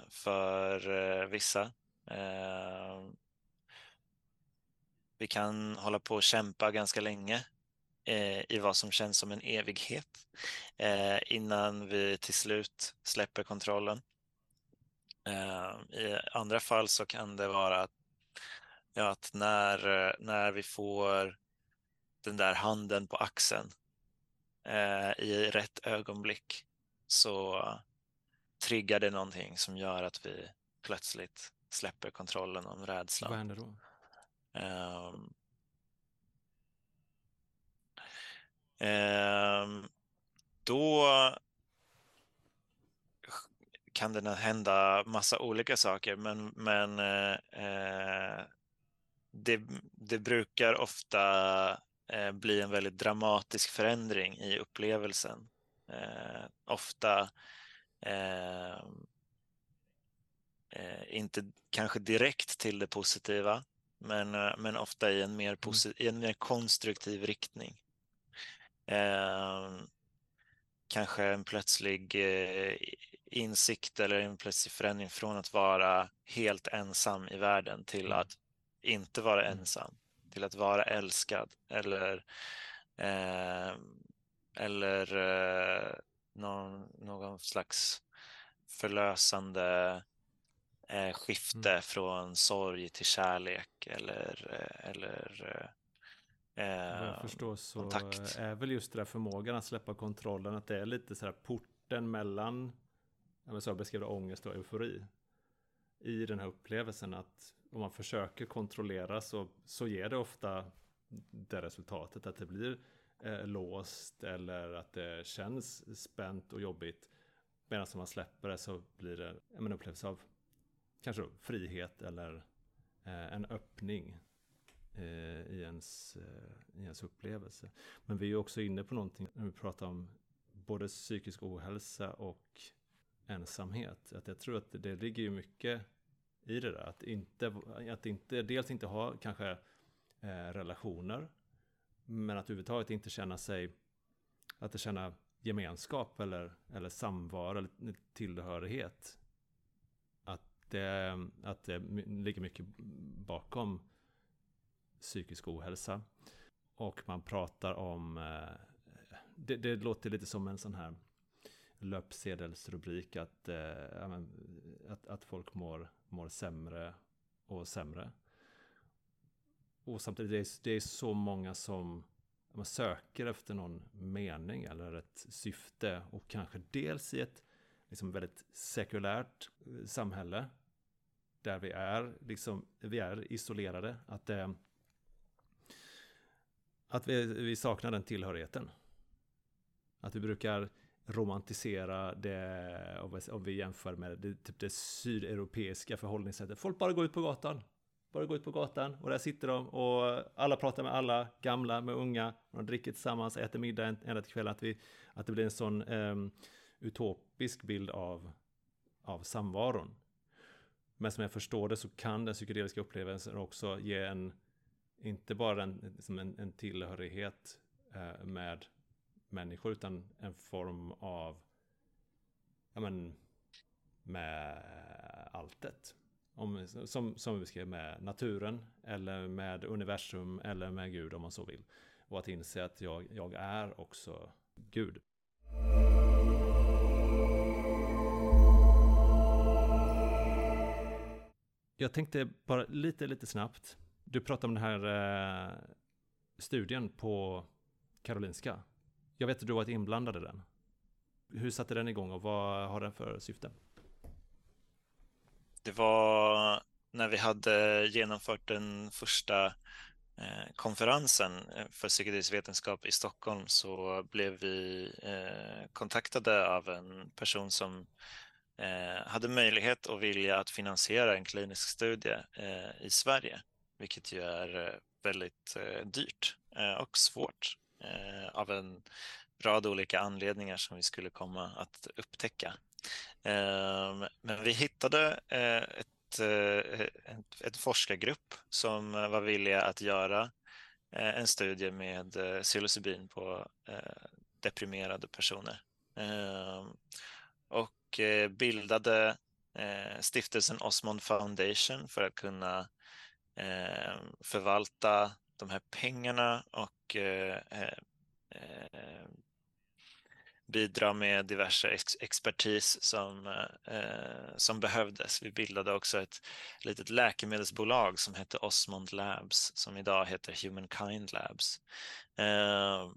för vissa. Vi kan hålla på och kämpa ganska länge eh, i vad som känns som en evighet eh, innan vi till slut släpper kontrollen. Eh, I andra fall så kan det vara att, ja, att när, när vi får den där handen på axeln eh, i rätt ögonblick så triggar det någonting som gör att vi plötsligt släpper kontrollen om rädslan. Vad händer då? Um, um, då kan det hända massa olika saker, men, men eh, det, det, brukar ofta eh, bli en väldigt dramatisk förändring i upplevelsen. Eh, ofta ehm, eh, inte kanske direkt till det positiva, men, eh, men ofta i en mer, mm. posit- i en mer konstruktiv riktning. Eh, kanske en plötslig eh, insikt eller en plötslig förändring från att vara helt ensam i världen till mm. att inte vara mm. ensam, till att vara älskad eller, eh, eller eh, någon, någon slags förlösande eh, skifte mm. från sorg till kärlek eller, eh, eller eh, jag förstår så kontakt. är väl just det där förmågan att släppa kontrollen, att det är lite så här porten mellan, jag så beskrev ångest och eufori. I den här upplevelsen att om man försöker kontrollera så, så ger det ofta det resultatet att det blir eh, låst eller att det känns spänt och jobbigt. Medan om man släpper det så blir det en upplevelse av kanske då, frihet eller eh, en öppning eh, i, ens, eh, i ens upplevelse. Men vi är också inne på någonting när vi pratar om både psykisk ohälsa och ensamhet. Att jag tror att det ligger ju mycket i det där. Att inte, att inte dels inte ha kanske eh, relationer. Men att överhuvudtaget inte känna sig, att det känna gemenskap eller, eller samvaro eller tillhörighet. Att det, att det ligger mycket bakom psykisk ohälsa. Och man pratar om, eh, det, det låter lite som en sån här löpsedelsrubrik att, eh, att, att folk mår, mår sämre och sämre. Och samtidigt, det är, det är så många som man söker efter någon mening eller ett syfte och kanske dels i ett liksom väldigt sekulärt eh, samhälle där vi är, liksom, vi är isolerade. Att, eh, att vi, vi saknar den tillhörigheten. Att vi brukar romantisera det, om vi jämför med det, typ det sydeuropeiska förhållningssättet. Folk bara går ut på gatan. Bara går ut på gatan och där sitter de och alla pratar med alla, gamla med unga. De dricker tillsammans, äter middag ända till kvällen. Att, vi, att det blir en sån um, utopisk bild av, av samvaron. Men som jag förstår det så kan den psykedeliska upplevelsen också ge en, inte bara en, liksom en, en tillhörighet eh, med människor utan en form av, ja men, med alltet. Om, som, som vi skrev med naturen eller med universum eller med Gud om man så vill. Och att inse att jag, jag är också Gud. Jag tänkte bara lite, lite snabbt. Du pratade om den här eh, studien på Karolinska. Jag vet att du varit inblandad i den. Hur satte den igång och vad har den för syfte? Det var när vi hade genomfört den första eh, konferensen eh, för psykedelisk vetenskap i Stockholm så blev vi eh, kontaktade av en person som eh, hade möjlighet och vilja att finansiera en klinisk studie eh, i Sverige, vilket ju är väldigt dyrt och svårt Eh, av en rad olika anledningar som vi skulle komma att upptäcka. Eh, men vi hittade eh, ett, eh, ett, ett forskargrupp som var villiga att göra eh, en studie med eh, psilocybin på eh, deprimerade personer. Ehm, och bildade stiftelsen Osmond Foundation för att kunna förvalta de här pengarna och eh, eh, eh, bidra med diverse ex expertis som, eh, som behövdes. Vi bildade också ett litet läkemedelsbolag som hette Osmond Labs som idag heter Humankind Labs. Eh,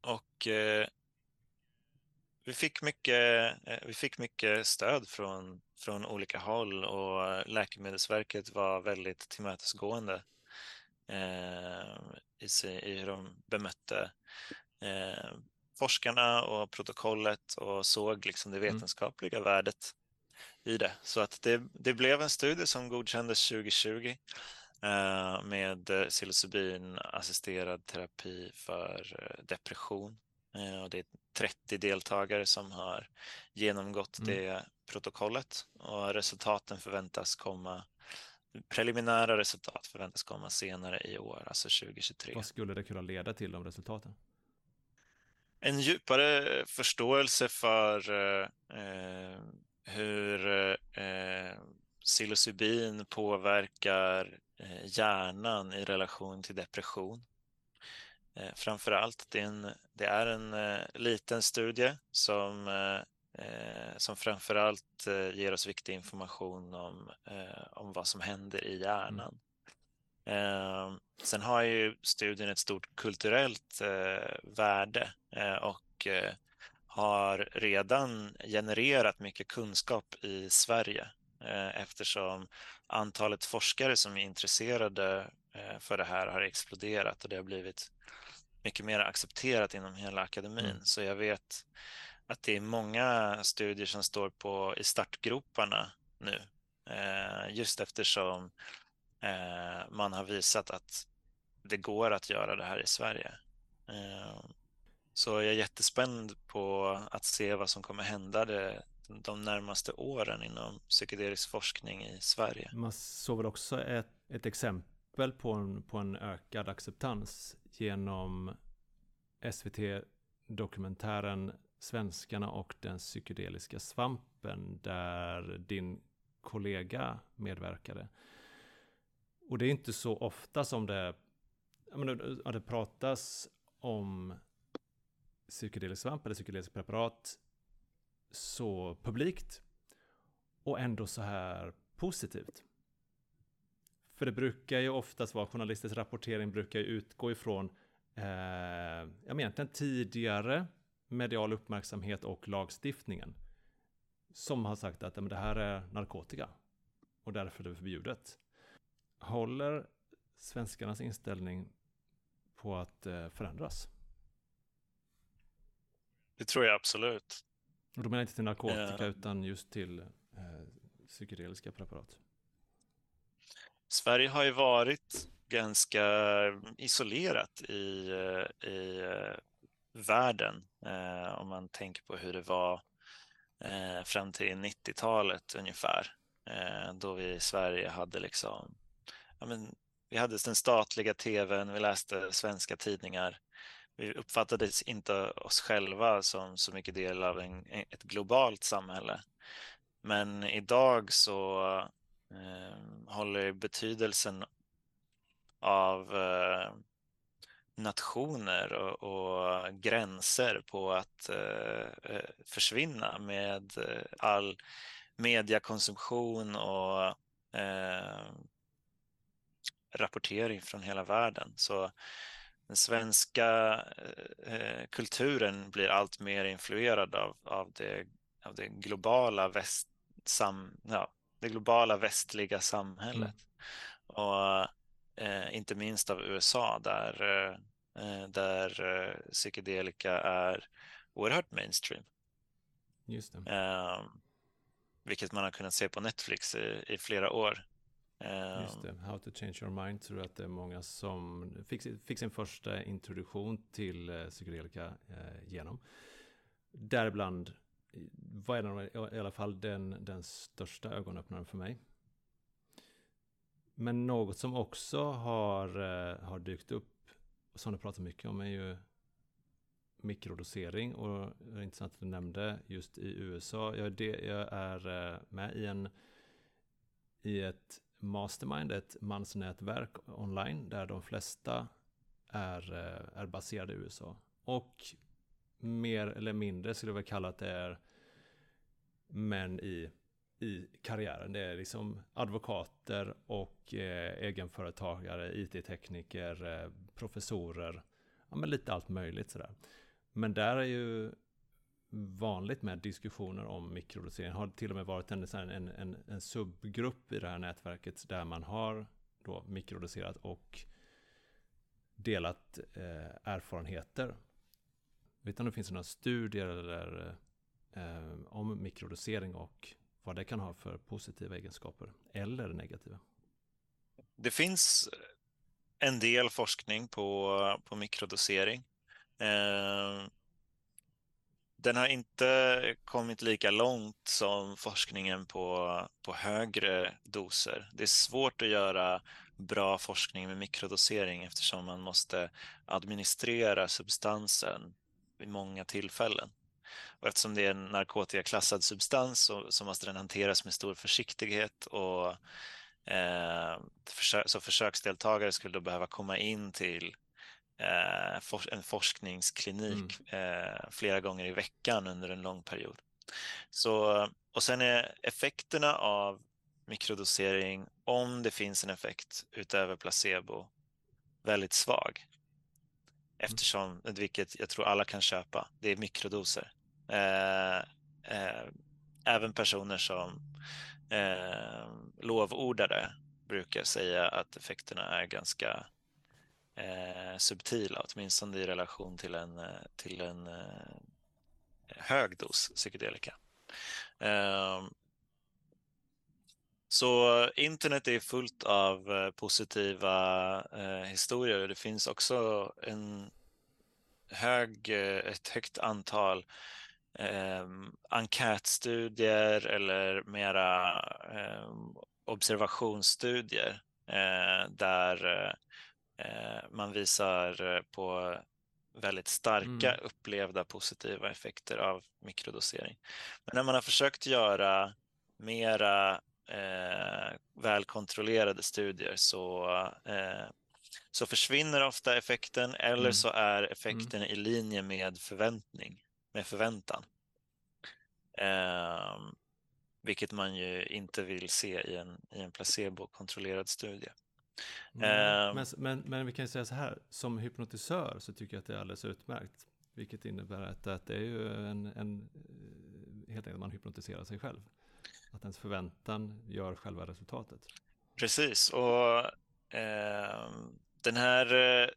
och eh, vi fick mycket, eh, vi fick mycket stöd från, från olika håll och Läkemedelsverket var väldigt tillmötesgående eh, i, i hur de bemötte eh, forskarna och protokollet och såg liksom det mm. vetenskapliga mm. värdet i det. Så att det, det blev en studie som godkändes 2020 eh, med psilocybin-assisterad terapi för eh, depression. Eh, och det är 30 deltagare som har genomgått mm. det protokollet och resultaten förväntas komma preliminära resultat förväntas komma senare i år, alltså 2023. Vad skulle det kunna leda till, de resultaten? en djupare förståelse för eh, hur eh, psilocybin påverkar eh, hjärnan i relation till depression. Eh, framför allt, det är en, det är en eh, liten studie som eh, eh, som framförallt eh, ger oss viktig information om, eh, om vad som händer i hjärnan. Mm. sen har ju studien ett stort kulturellt värde och har redan genererat mycket kunskap i Sverige eftersom antalet forskare som är intresserade för det här har exploderat och det har blivit mycket mer accepterat inom hela akademin. Mm. Så jag vet att det är många studier som står på, i startgroparna nu. Eh, just eftersom eh, man har visat att det går att göra det här i Sverige. Eh, så jag är jättespänd på att se vad som kommer hända det, de närmaste åren inom psykedelisk forskning i Sverige. Man såg väl också ett, ett exempel på en, på en ökad acceptans genom SVT-dokumentären Svenskarna och den psykedeliska svampen där din kollega medverkade. Och det är inte så ofta som det, menar, det pratas om psykedelisk svamp eller psykedeliska preparat så publikt och ändå så här positivt. För det brukar ju oftast vara, journalistisk rapportering brukar ju utgå ifrån eh, ja, egentligen tidigare medial uppmärksamhet och lagstiftningen. Som har sagt att men det här är narkotika och därför är det förbjudet. Håller svenskarnas inställning på att eh, förändras? Det tror jag absolut. Och då menar jag inte till narkotika uh, utan just till eh, psykedeliska preparat. Sverige har ju varit ganska isolerat i, eh, i eh, världen eh, om man tänker på hur det var fram till 90-talet ungefär. Då vi i Sverige hade liksom, ja, men, vi hade den statliga tvn, vi läste svenska tidningar. Vi uppfattades inte oss själva som så mycket del av en, ett globalt samhälle. Men idag så Eh, håller betydelsen av eh, nationer och, och gränser på att eh, eh försvinna med all mediakonsumtion och eh, rapportering från hela världen. Så den svenska eh, kulturen blir allt mer influerad av, av, det, av det, globala väst, sam, ja, det globala västliga samhället. Mm. Och eh, inte minst av USA där, eh, där eh, psykedelika är oerhört mainstream. Just det. Ehm, vilket man har kunnat se på Netflix i, i flera år. Just det, How to change your mind tror jag att det är många som fick, fick sin första introduktion till eh, psykedelika eh, genom. Däribland var den, i alla fall den, den största ögonöppnaren för mig. Men något som också har, eh, har dykt upp, som du pratar mycket om, är ju mikrodosering. Och det är intressant att du nämnde just i USA. Jag, det, jag är eh, med i, en, i ett mastermind, ett mansnätverk online, där de flesta är, eh, är baserade i USA. Och mer eller mindre skulle jag väl kalla att det är män i i karriären. Det är liksom advokater och eh, egenföretagare, IT-tekniker, eh, professorer, ja men lite allt möjligt sådär. Men där är ju vanligt med diskussioner om mikrodosering. Har till och med varit en, en, en, en subgrupp i det här nätverket där man har då mikrodoserat och delat eh, erfarenheter. Vet om det finns några studier eller, eh, om mikrodosering och vad det kan ha för positiva egenskaper eller negativa. Det finns en del forskning på, på mikrodosering. Eh, den har inte kommit lika långt som forskningen på, på högre doser. Det är svårt att göra bra forskning med mikrodosering eftersom man måste administrera substansen vid många tillfällen. Och eftersom det är en narkotikaklassad substans så, så måste den hanteras med stor försiktighet och eh, så försöksdeltagare skulle då behöva komma in till eh, for en forskningsklinik mm. eh, flera gånger i veckan under en lång period. Så, och sen är effekterna av mikrodosering, om det finns en effekt utöver placebo, väldigt svag. Mm. Eftersom, vilket jag tror alla kan köpa, det är mikrodoser. Eh, eh, även personer som eh, lovordare brukar säga att effekterna är ganska eh, subtila, åtminstone i relation till en, till en eh, hög dos psykedelika. Ehm, Eh, så internet är fullt av eh, positiva eh, historier. Det finns också en hög, ett högt antal eh, enkätstudier eller mera eh, observationsstudier eh, där eh, man visar på väldigt starka mm. upplevda positiva effekter av mikrodosering. Men när man har försökt göra mera eh, välkontrollerade studier så, eh, så försvinner ofta effekten eller mm. så är effekten mm. i linje med förväntning med förväntan. Eh, vilket man ju inte vill se i en, i en placebo-kontrollerad studie. Mm. men, men, men, vi kan ju säga så här, som hypnotisör så tycker jag att det är alldeles utmärkt. Vilket innebär att, att det är ju en, en eh, helt enkelt man hypnotiserar sig själv. Att ens förväntan gör själva resultatet. Precis, och eh, den här,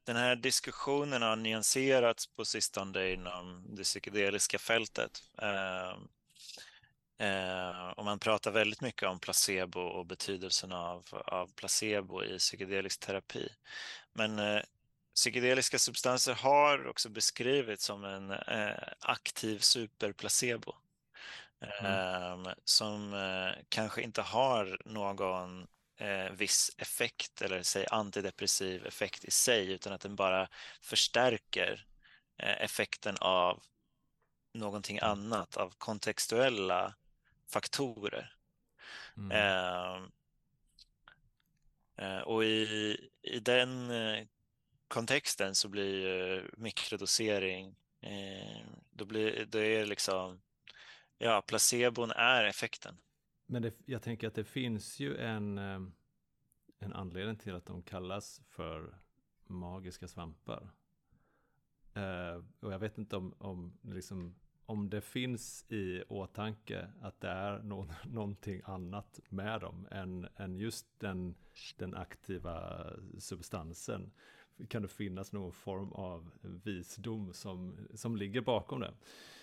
den här diskussionen har nyanserats på sistone inom det psykedeliska fältet. Eh, eh, och man pratar väldigt mycket om placebo och betydelsen av, av placebo i psykedelisk terapi. Men eh, psykedeliska substanser har också beskrivits som en eh, aktiv superplacebo. Mm. Ehm, som eh, kanske inte har någon eh, viss effekt eller säg antidepressiv effekt i sig utan att den bara förstärker eh, effekten av någonting mm. annat, av kontextuella faktorer. Mm. Eh, och i, i den eh, kontexten så blir mikrodosering, eh, då, blir, då är liksom, ja, placebon är effekten. Men det, jag tänker att det finns ju en, ehm, en anledning till att de kallas för magiska svampar. Uh, och jag vet inte om, om, liksom, om det finns i åtanke att det är no någonting annat med dem än, än just den, den aktiva substansen. Kan det finnas någon form av visdom som, som ligger bakom det?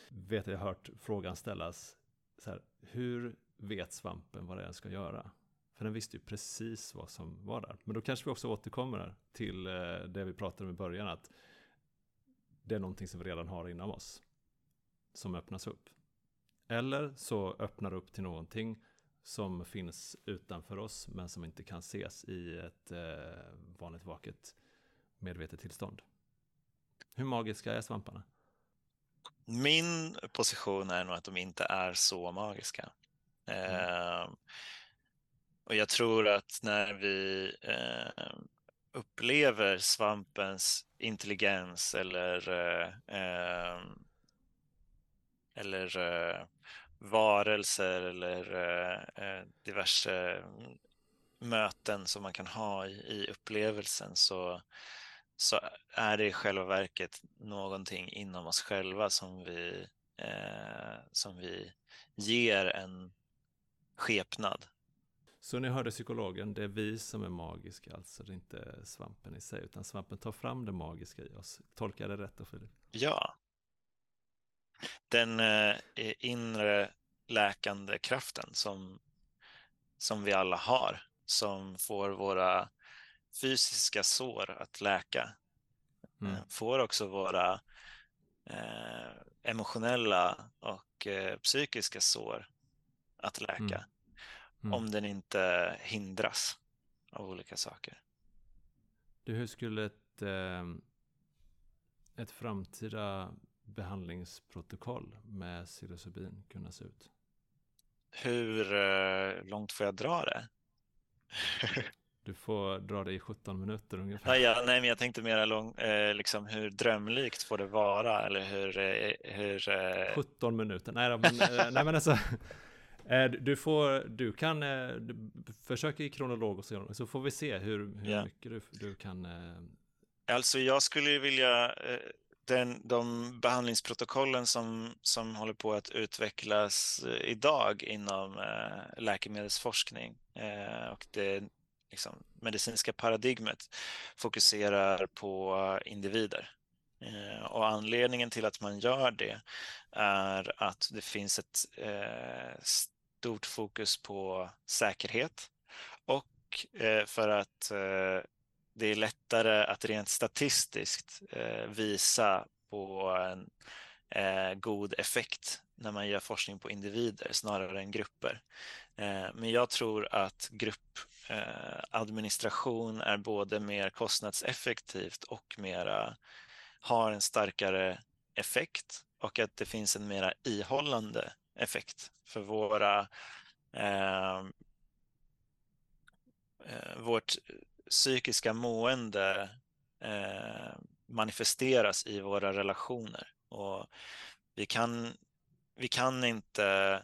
Vet jag hört frågan ställas, så här, hur vet svampen vad den ska göra. För den visste ju precis vad som var där. Men då kanske vi också återkommer till eh, det vi pratade om i början, att det är någonting som vi redan har inom oss, som öppnas upp. Eller så öppnar det upp till någonting som finns utanför oss, men som inte kan ses i ett eh, vanligt vaket medvetet tillstånd. Hur magiska är svamparna? Min position är nog att de inte är så magiska. Mm. Eh, och jag tror att när vi eh, upplever svampens intelligens eller, eh, eller eh, varelser eller eh, diverse möten som man kan ha i, i upplevelsen så, så är det i själva verket någonting inom oss själva som vi, eh, som vi ger en skepnad. Så ni hörde psykologen, det är vi som är magiska, alltså det är inte svampen i sig, utan svampen tar fram det magiska i oss. Tolkar jag det rätt då, Filip? Ja. Den eh, inre läkande kraften som, som vi alla har, som får våra fysiska sår att läka, mm. Eh, får också våra eh, emotionella och eh, psykiska sår att läka. Mm. Mm. Om den inte hindras av olika saker. Du, hur skulle ett, eh, ett framtida behandlingsprotokoll med psilocybin kunna se ut? Hur eh, långt får jag dra det? Du får dra det i 17 minuter ungefär. Nej, ja, nej men jag tänkte mer lång, eh, liksom hur drömlikt får det vara eller hur... Eh, hur eh... 17 minuter, nej, då, men, eh, nej men alltså. Eh, du får, du kan eh, försöka i kronologisk ordning så får vi se hur, hur yeah. mycket du, du kan. Alltså jag skulle vilja den, de behandlingsprotokollen som, som håller på att utvecklas idag inom läkemedelsforskning och det liksom, medicinska paradigmet fokuserar på individer. Eh, och anledningen till att man gör det är att det finns ett eh, stort fokus på säkerhet och eh, för att eh, det är lättare att rent statistiskt eh, visa på en eh, god effekt när man gör forskning på individer snarare än grupper. Men jag tror att grupp Eh, administration är både mer kostnadseffektivt och mera har en starkare effekt och att det finns en mera ihållande effekt för våra ehm, eh, vårt psykiska mående eh, manifesteras i våra relationer. Och vi kan, vi kan inte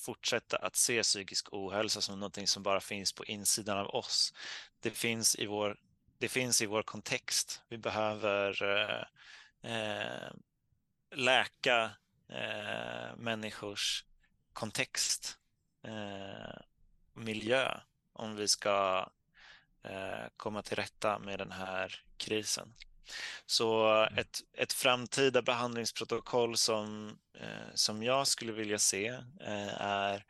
fortsätta att se psykisk ohälsa som någonting som bara finns på insidan av oss. Det finns i vår, det finns i vår kontext. Vi behöver eh, eh läka eh, människors kontext, eh, miljö, om vi ska eh, komma till rätta med den här krisen. Så mm. ett, ett framtida behandlingsprotokoll som, eh, som jag skulle vilja se eh, är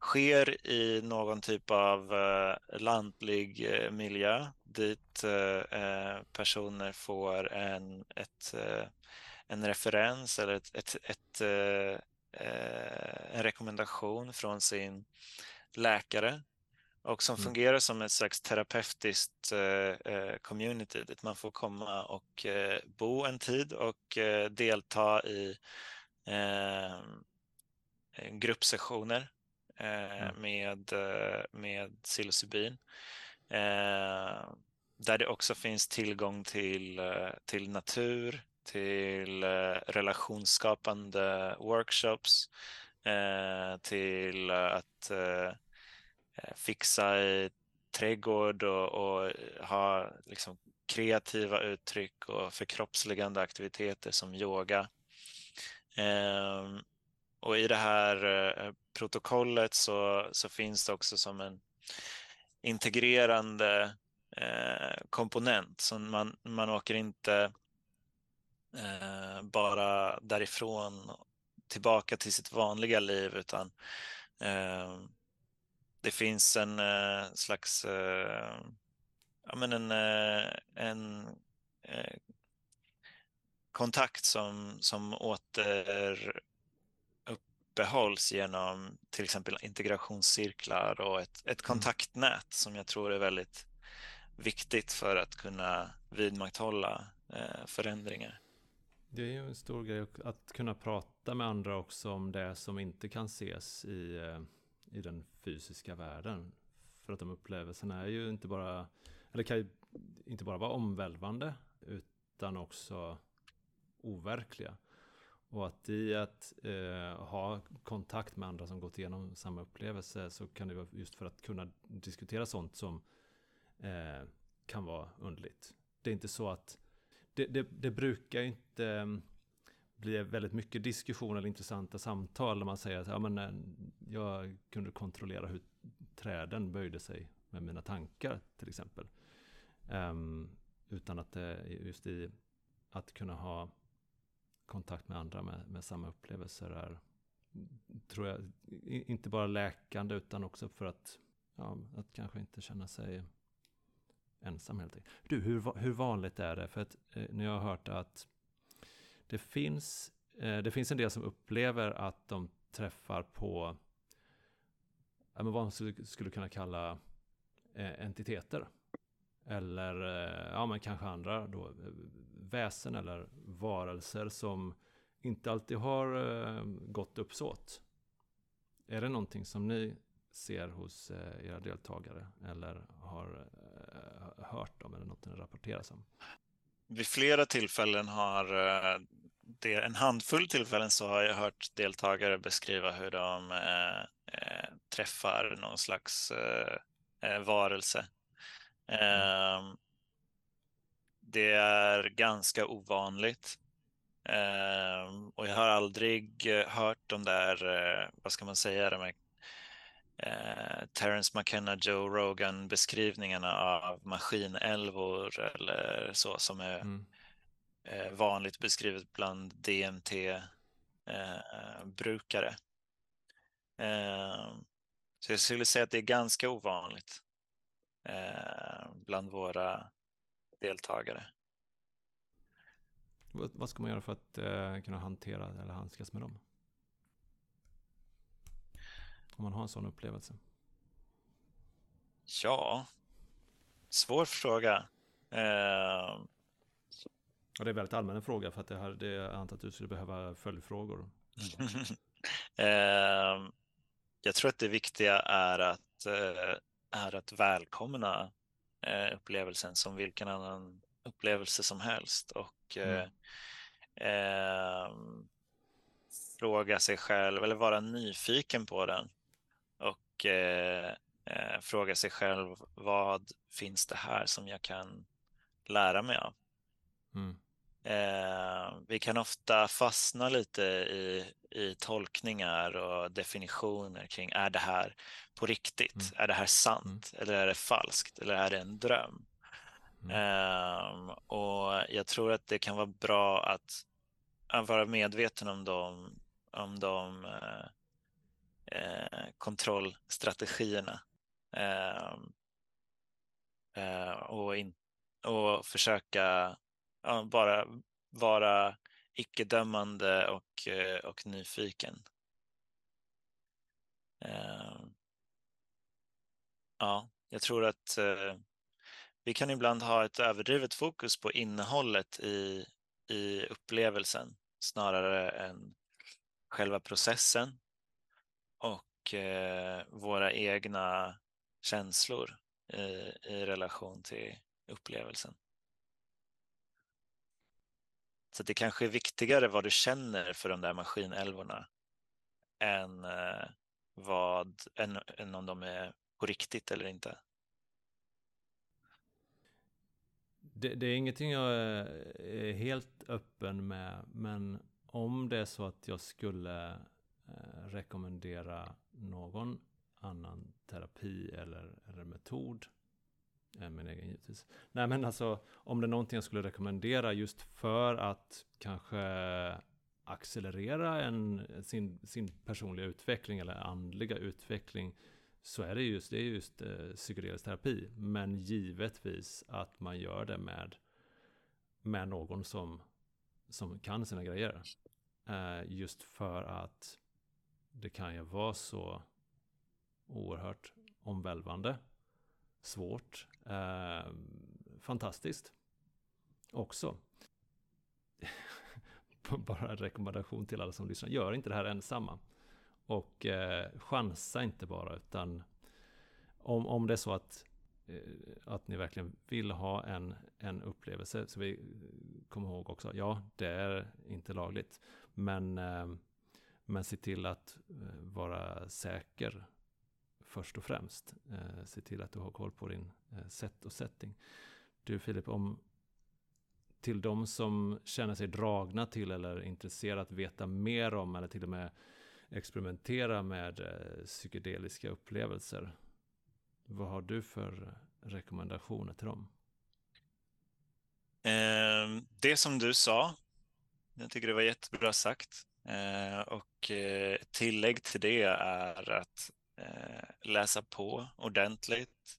sker i någon typ av eh, lantlig miljö dit personer får en, ett, en referens eller ett, ett, ett en rekommendation från sin läkare och som mm. fungerar som ett slags terapeutiskt community dit man får komma och bo en tid och delta i gruppsessioner Eh, mm. med, eh, med psilocybin. Eh, där det också finns tillgång till, till natur, till relationsskapande workshops, till att Eh, fixa i trädgård och, och eh, ha liksom kreativa uttryck och förkroppsligande aktiviteter som yoga. Ehm, och i det här eh, protokollet så, så finns det också som en integrerande eh, komponent. Så man, man åker inte eh, bara därifrån tillbaka till sitt vanliga liv utan eh, det finns en eh, slags eh, ja, men en, en kontakt som, som åter genom till exempel integrationscirklar och ett, ett mm. kontaktnät som jag tror är väldigt viktigt för att kunna vidmakthålla eh, förändringar. Det är ju en stor grej att kunna prata med andra också om det som inte kan ses i, eh, i den fysiska världen. För att de upplevelserna är ju inte bara, eller kan ju inte bara vara omvälvande utan också overkliga. Och att i att eh, ha kontakt med andra som gått igenom samma upplevelse så kan det vara just för att kunna diskutera sånt som eh, kan vara underligt. Det är inte så att det, det, det brukar inte blir väldigt mycket diskussion eller intressanta samtal när man säger att ja, men, eh, jag kunde kontrollera hur träden böjde sig med mina tankar till exempel. Um, utan att det just i att kunna ha kontakt med andra med, med samma upplevelser är, tror jag, inte bara läkande utan också för att, ja, att kanske inte känna sig ensam helt enkelt. Du, hur, hur vanligt är det? För att eh, när jag har hört att det finns, eh, det finns en del som upplever att de träffar på vad man skulle, kunna kalla eh, entiteter. Eller eh, ja, men kanske andra då, eh, väsen eller varelser som inte alltid har eh, gott uppsåt. Är det någonting som ni ser hos eh, era deltagare eller har eh, rapporteras om? Vid flera tillfällen har eh, det, en handfull tillfällen så har jag hört deltagare beskriva hur de eh, träffar någon slags eh, varelse. Eh, det är ganska ovanligt. Uh, och jag har aldrig uh, hört de där, vad ska man säga, de här Terence McKenna, Joe Rogan beskrivningarna av maskinälvor eller så som är mm. Vanligt beskrivet bland DMT-brukare. Ehm, så jag skulle säga att det är ganska ovanligt bland våra deltagare. Vad ska man göra för att eh, kunna hantera eller handskas med dem? Om man har en sån upplevelse. Ja, svår fråga. Eh... Och det är väldigt allmän fråga för att det här, det, jag antar att du skulle behöva följdfrågor. eh, jag tror att det viktiga är att, eh, är att välkomna eh, upplevelsen som vilken annan upplevelse som helst och mm. eh, fråga sig själv eller vara nyfiken på den och eh, eh, fråga sig själv vad finns det här som jag kan lära mig av. Mm. Eh, vi kan ofta fastna lite i, i tolkningar och definitioner kring är det här på riktigt? Mm. Är det här sant? Mm. Eller är det falskt? Eller är det en dröm? Um, och jag tror att det kan vara bra att, att vara medveten om de, om de uh, uh, kontrollstrategierna. Um, uh, och, in, och försöka bara vara icke-dömande och, eh, och nyfiken. Ehm. Ja, jag tror att eh, vi kan ibland ha ett överdrivet fokus på innehållet i, i upplevelsen snarare än själva processen och eh, våra egna känslor i, i relation till upplevelsen. Så det kanske är viktigare vad du känner för de där maskinälvorna än, eh, vad, än, än om de är på riktigt eller inte. Det, det, är ingenting jag eh, är helt öppen med, men om det är så att jag skulle eh, rekommendera någon annan terapi eller, eller metod, Eh, min egen givetvis. Nej men alltså, om det är någonting jag skulle rekommendera just för att kanske accelerera en, sin, sin personliga utveckling eller andliga utveckling så är det just, det är just eh, psykedelisk terapi. Men givetvis att man gör det med, med någon som, som kan sina grejer. Eh, just för att det kan ju vara så oerhört omvälvande, svårt, eh, fantastiskt också. Bara en rekommendation till alla som lyssnar, gör inte det här ensamma. Och eh, chansa inte bara, utan om, om det är så att, eh, att ni verkligen vill ha en, en upplevelse, så vi kommer ihåg också, ja, det är inte lagligt. Men, eh, men se till att eh, vara säker först och främst. Eh, se till att du har koll på din eh, sätt och setting. Du Filip, om till de som känner sig dragna till eller intresserade att veta mer om eller till och med experimentera med eh, psykedeliska upplevelser. Vad har du för rekommendationer till dem? Eh, det som du sa, jag tycker det var jättebra sagt. Eh, och eh, tillägg till det är att Eh, läsa på ordentligt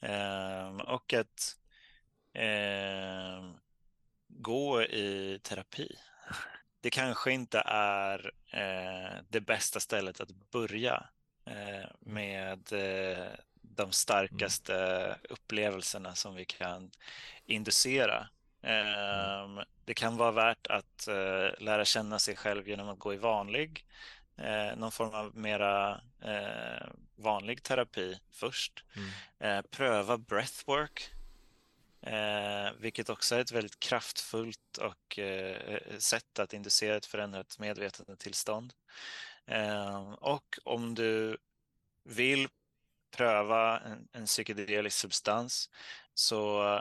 ehm, och att ehm, gå i terapi det kanske inte är eh, det bästa stället att börja eh, med eh, de starkaste mm. upplevelserna som vi kan inducera. Mm. Det kan vara värt att eh, lära känna sig själv genom att gå i vanlig, eh, någon form av mera eh, vanlig terapi först. Mm. pröva breathwork Eh, vilket också är ett väldigt kraftfullt och, eh, sätt att inducera ett förändrat medvetandetillstånd. Eh, och om du vill pröva en, en psykedelisk substans så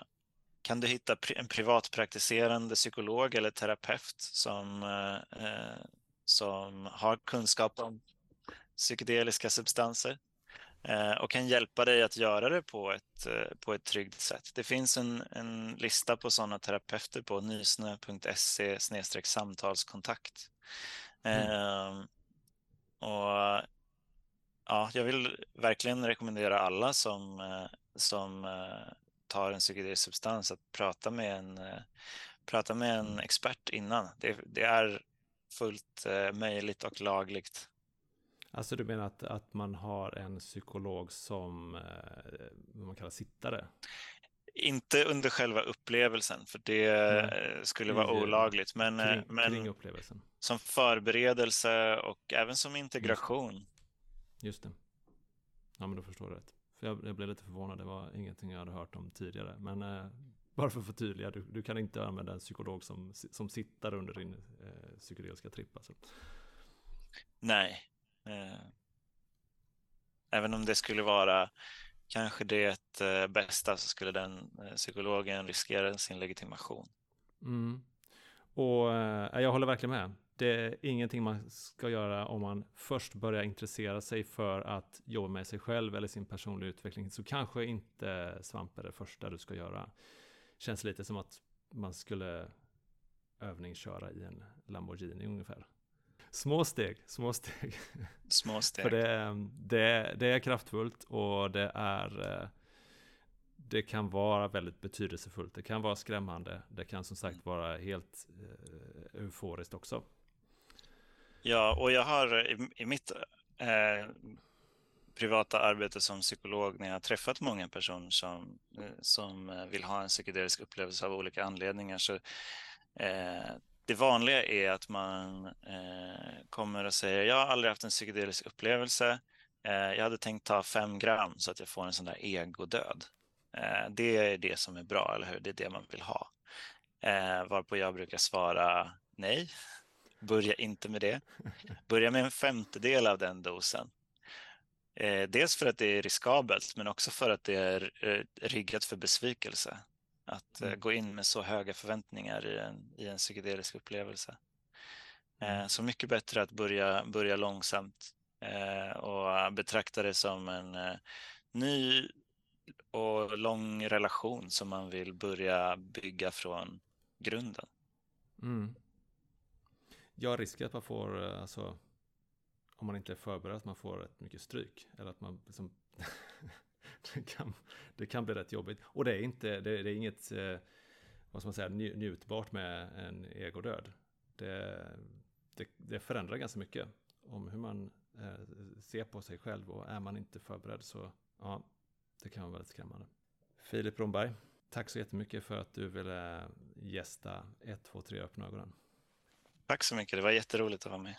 kan du hitta en privatpraktiserande psykolog eller terapeut som, eh, eh, som har kunskap om psykedeliska substanser eh, och kan hjälpa dig att göra det på ett, eh, på ett tryggt sätt. Det finns en, en lista på sådana terapeuter på nysnö.se samtalskontakt. Mm. Eh, och ja, jag vill verkligen rekommendera alla som, eh, som tar en psykedelisk substans att prata med en, prata med en mm. expert innan. Det, det är fullt möjligt och lagligt. Alltså du menar att, att man har en psykolog som eh, vad man kallar sittare? Inte under själva upplevelsen, för det mm. skulle vara olagligt. Men, kring, men kring upplevelsen. som förberedelse och även som integration. Just, det. Ja, men då förstår du rätt. För jag, jag, blev lite förvånad, det var ingenting jag hade hört om tidigare. Men eh, bara för att förtydliga, du, du, kan inte använda en psykolog som, som sitter under din eh, psykedeliska tripp. Alltså. Nej, Eh, även om det skulle vara kanske det eh, bästa så skulle den eh, psykologen riskera sin legitimation. Mm. Och jag håller verkligen med. Det är ingenting man ska göra om man först börjar intressera sig för att jobba med sig själv eller sin personliga utveckling. Så kanske inte svamp är det första du ska göra. Känns lite som att man skulle övningsköra i en Lamborghini ungefär. Små steg, små steg. Små steg. För det, det, det är kraftfullt och det är eh, det kan vara väldigt betydelsefullt. Det kan vara skrämmande. Det kan som sagt vara helt uh, euforiskt också. Ja, och jag har i, i mitt eh, privata arbete som psykolog när jag har träffat många personer som, eh, som eh, vill ha en psykedelisk upplevelse av olika anledningar så eh, det vanliga är att man eh, kommer och säger jag har aldrig haft en psykedelisk upplevelse. Eh, jag hade tänkt ta fem gram så att jag får en sån där egodöd. Eh, det är det som är bra, eller hur? Det är det man vill ha. Eh, varpå jag brukar svara nej, börja inte med det. Börja med en femtedel av den dosen. Eh, dels för att det är riskabelt, men också för att det är eh, riggat för besvikelse. Att eh, mm. gå in med så höga förväntningar i en, i en psykedelisk upplevelse. Mm. Så mycket bättre att börja, börja långsamt och betrakta det som en ny och lång relation som man vill börja bygga från grunden. Mm. Ja, risken att man får, alltså, om man inte är förberedd, att man får rätt mycket stryk. Eller att man liksom det, kan, det kan bli rätt jobbigt. Och det är inte, det, det är inget, eh, vad ska man säga, njutbart med en egodöd. Det, det, det förändrar ganska mycket om hur man eh, ser på sig själv och är man inte förberedd så, ja, det kan vara väldigt skrämmande. Filip Bromberg, tack så jättemycket för att du ville gästa 1, 2, 3 öppna ögonen. Tack så mycket, det var jätteroligt att vara med.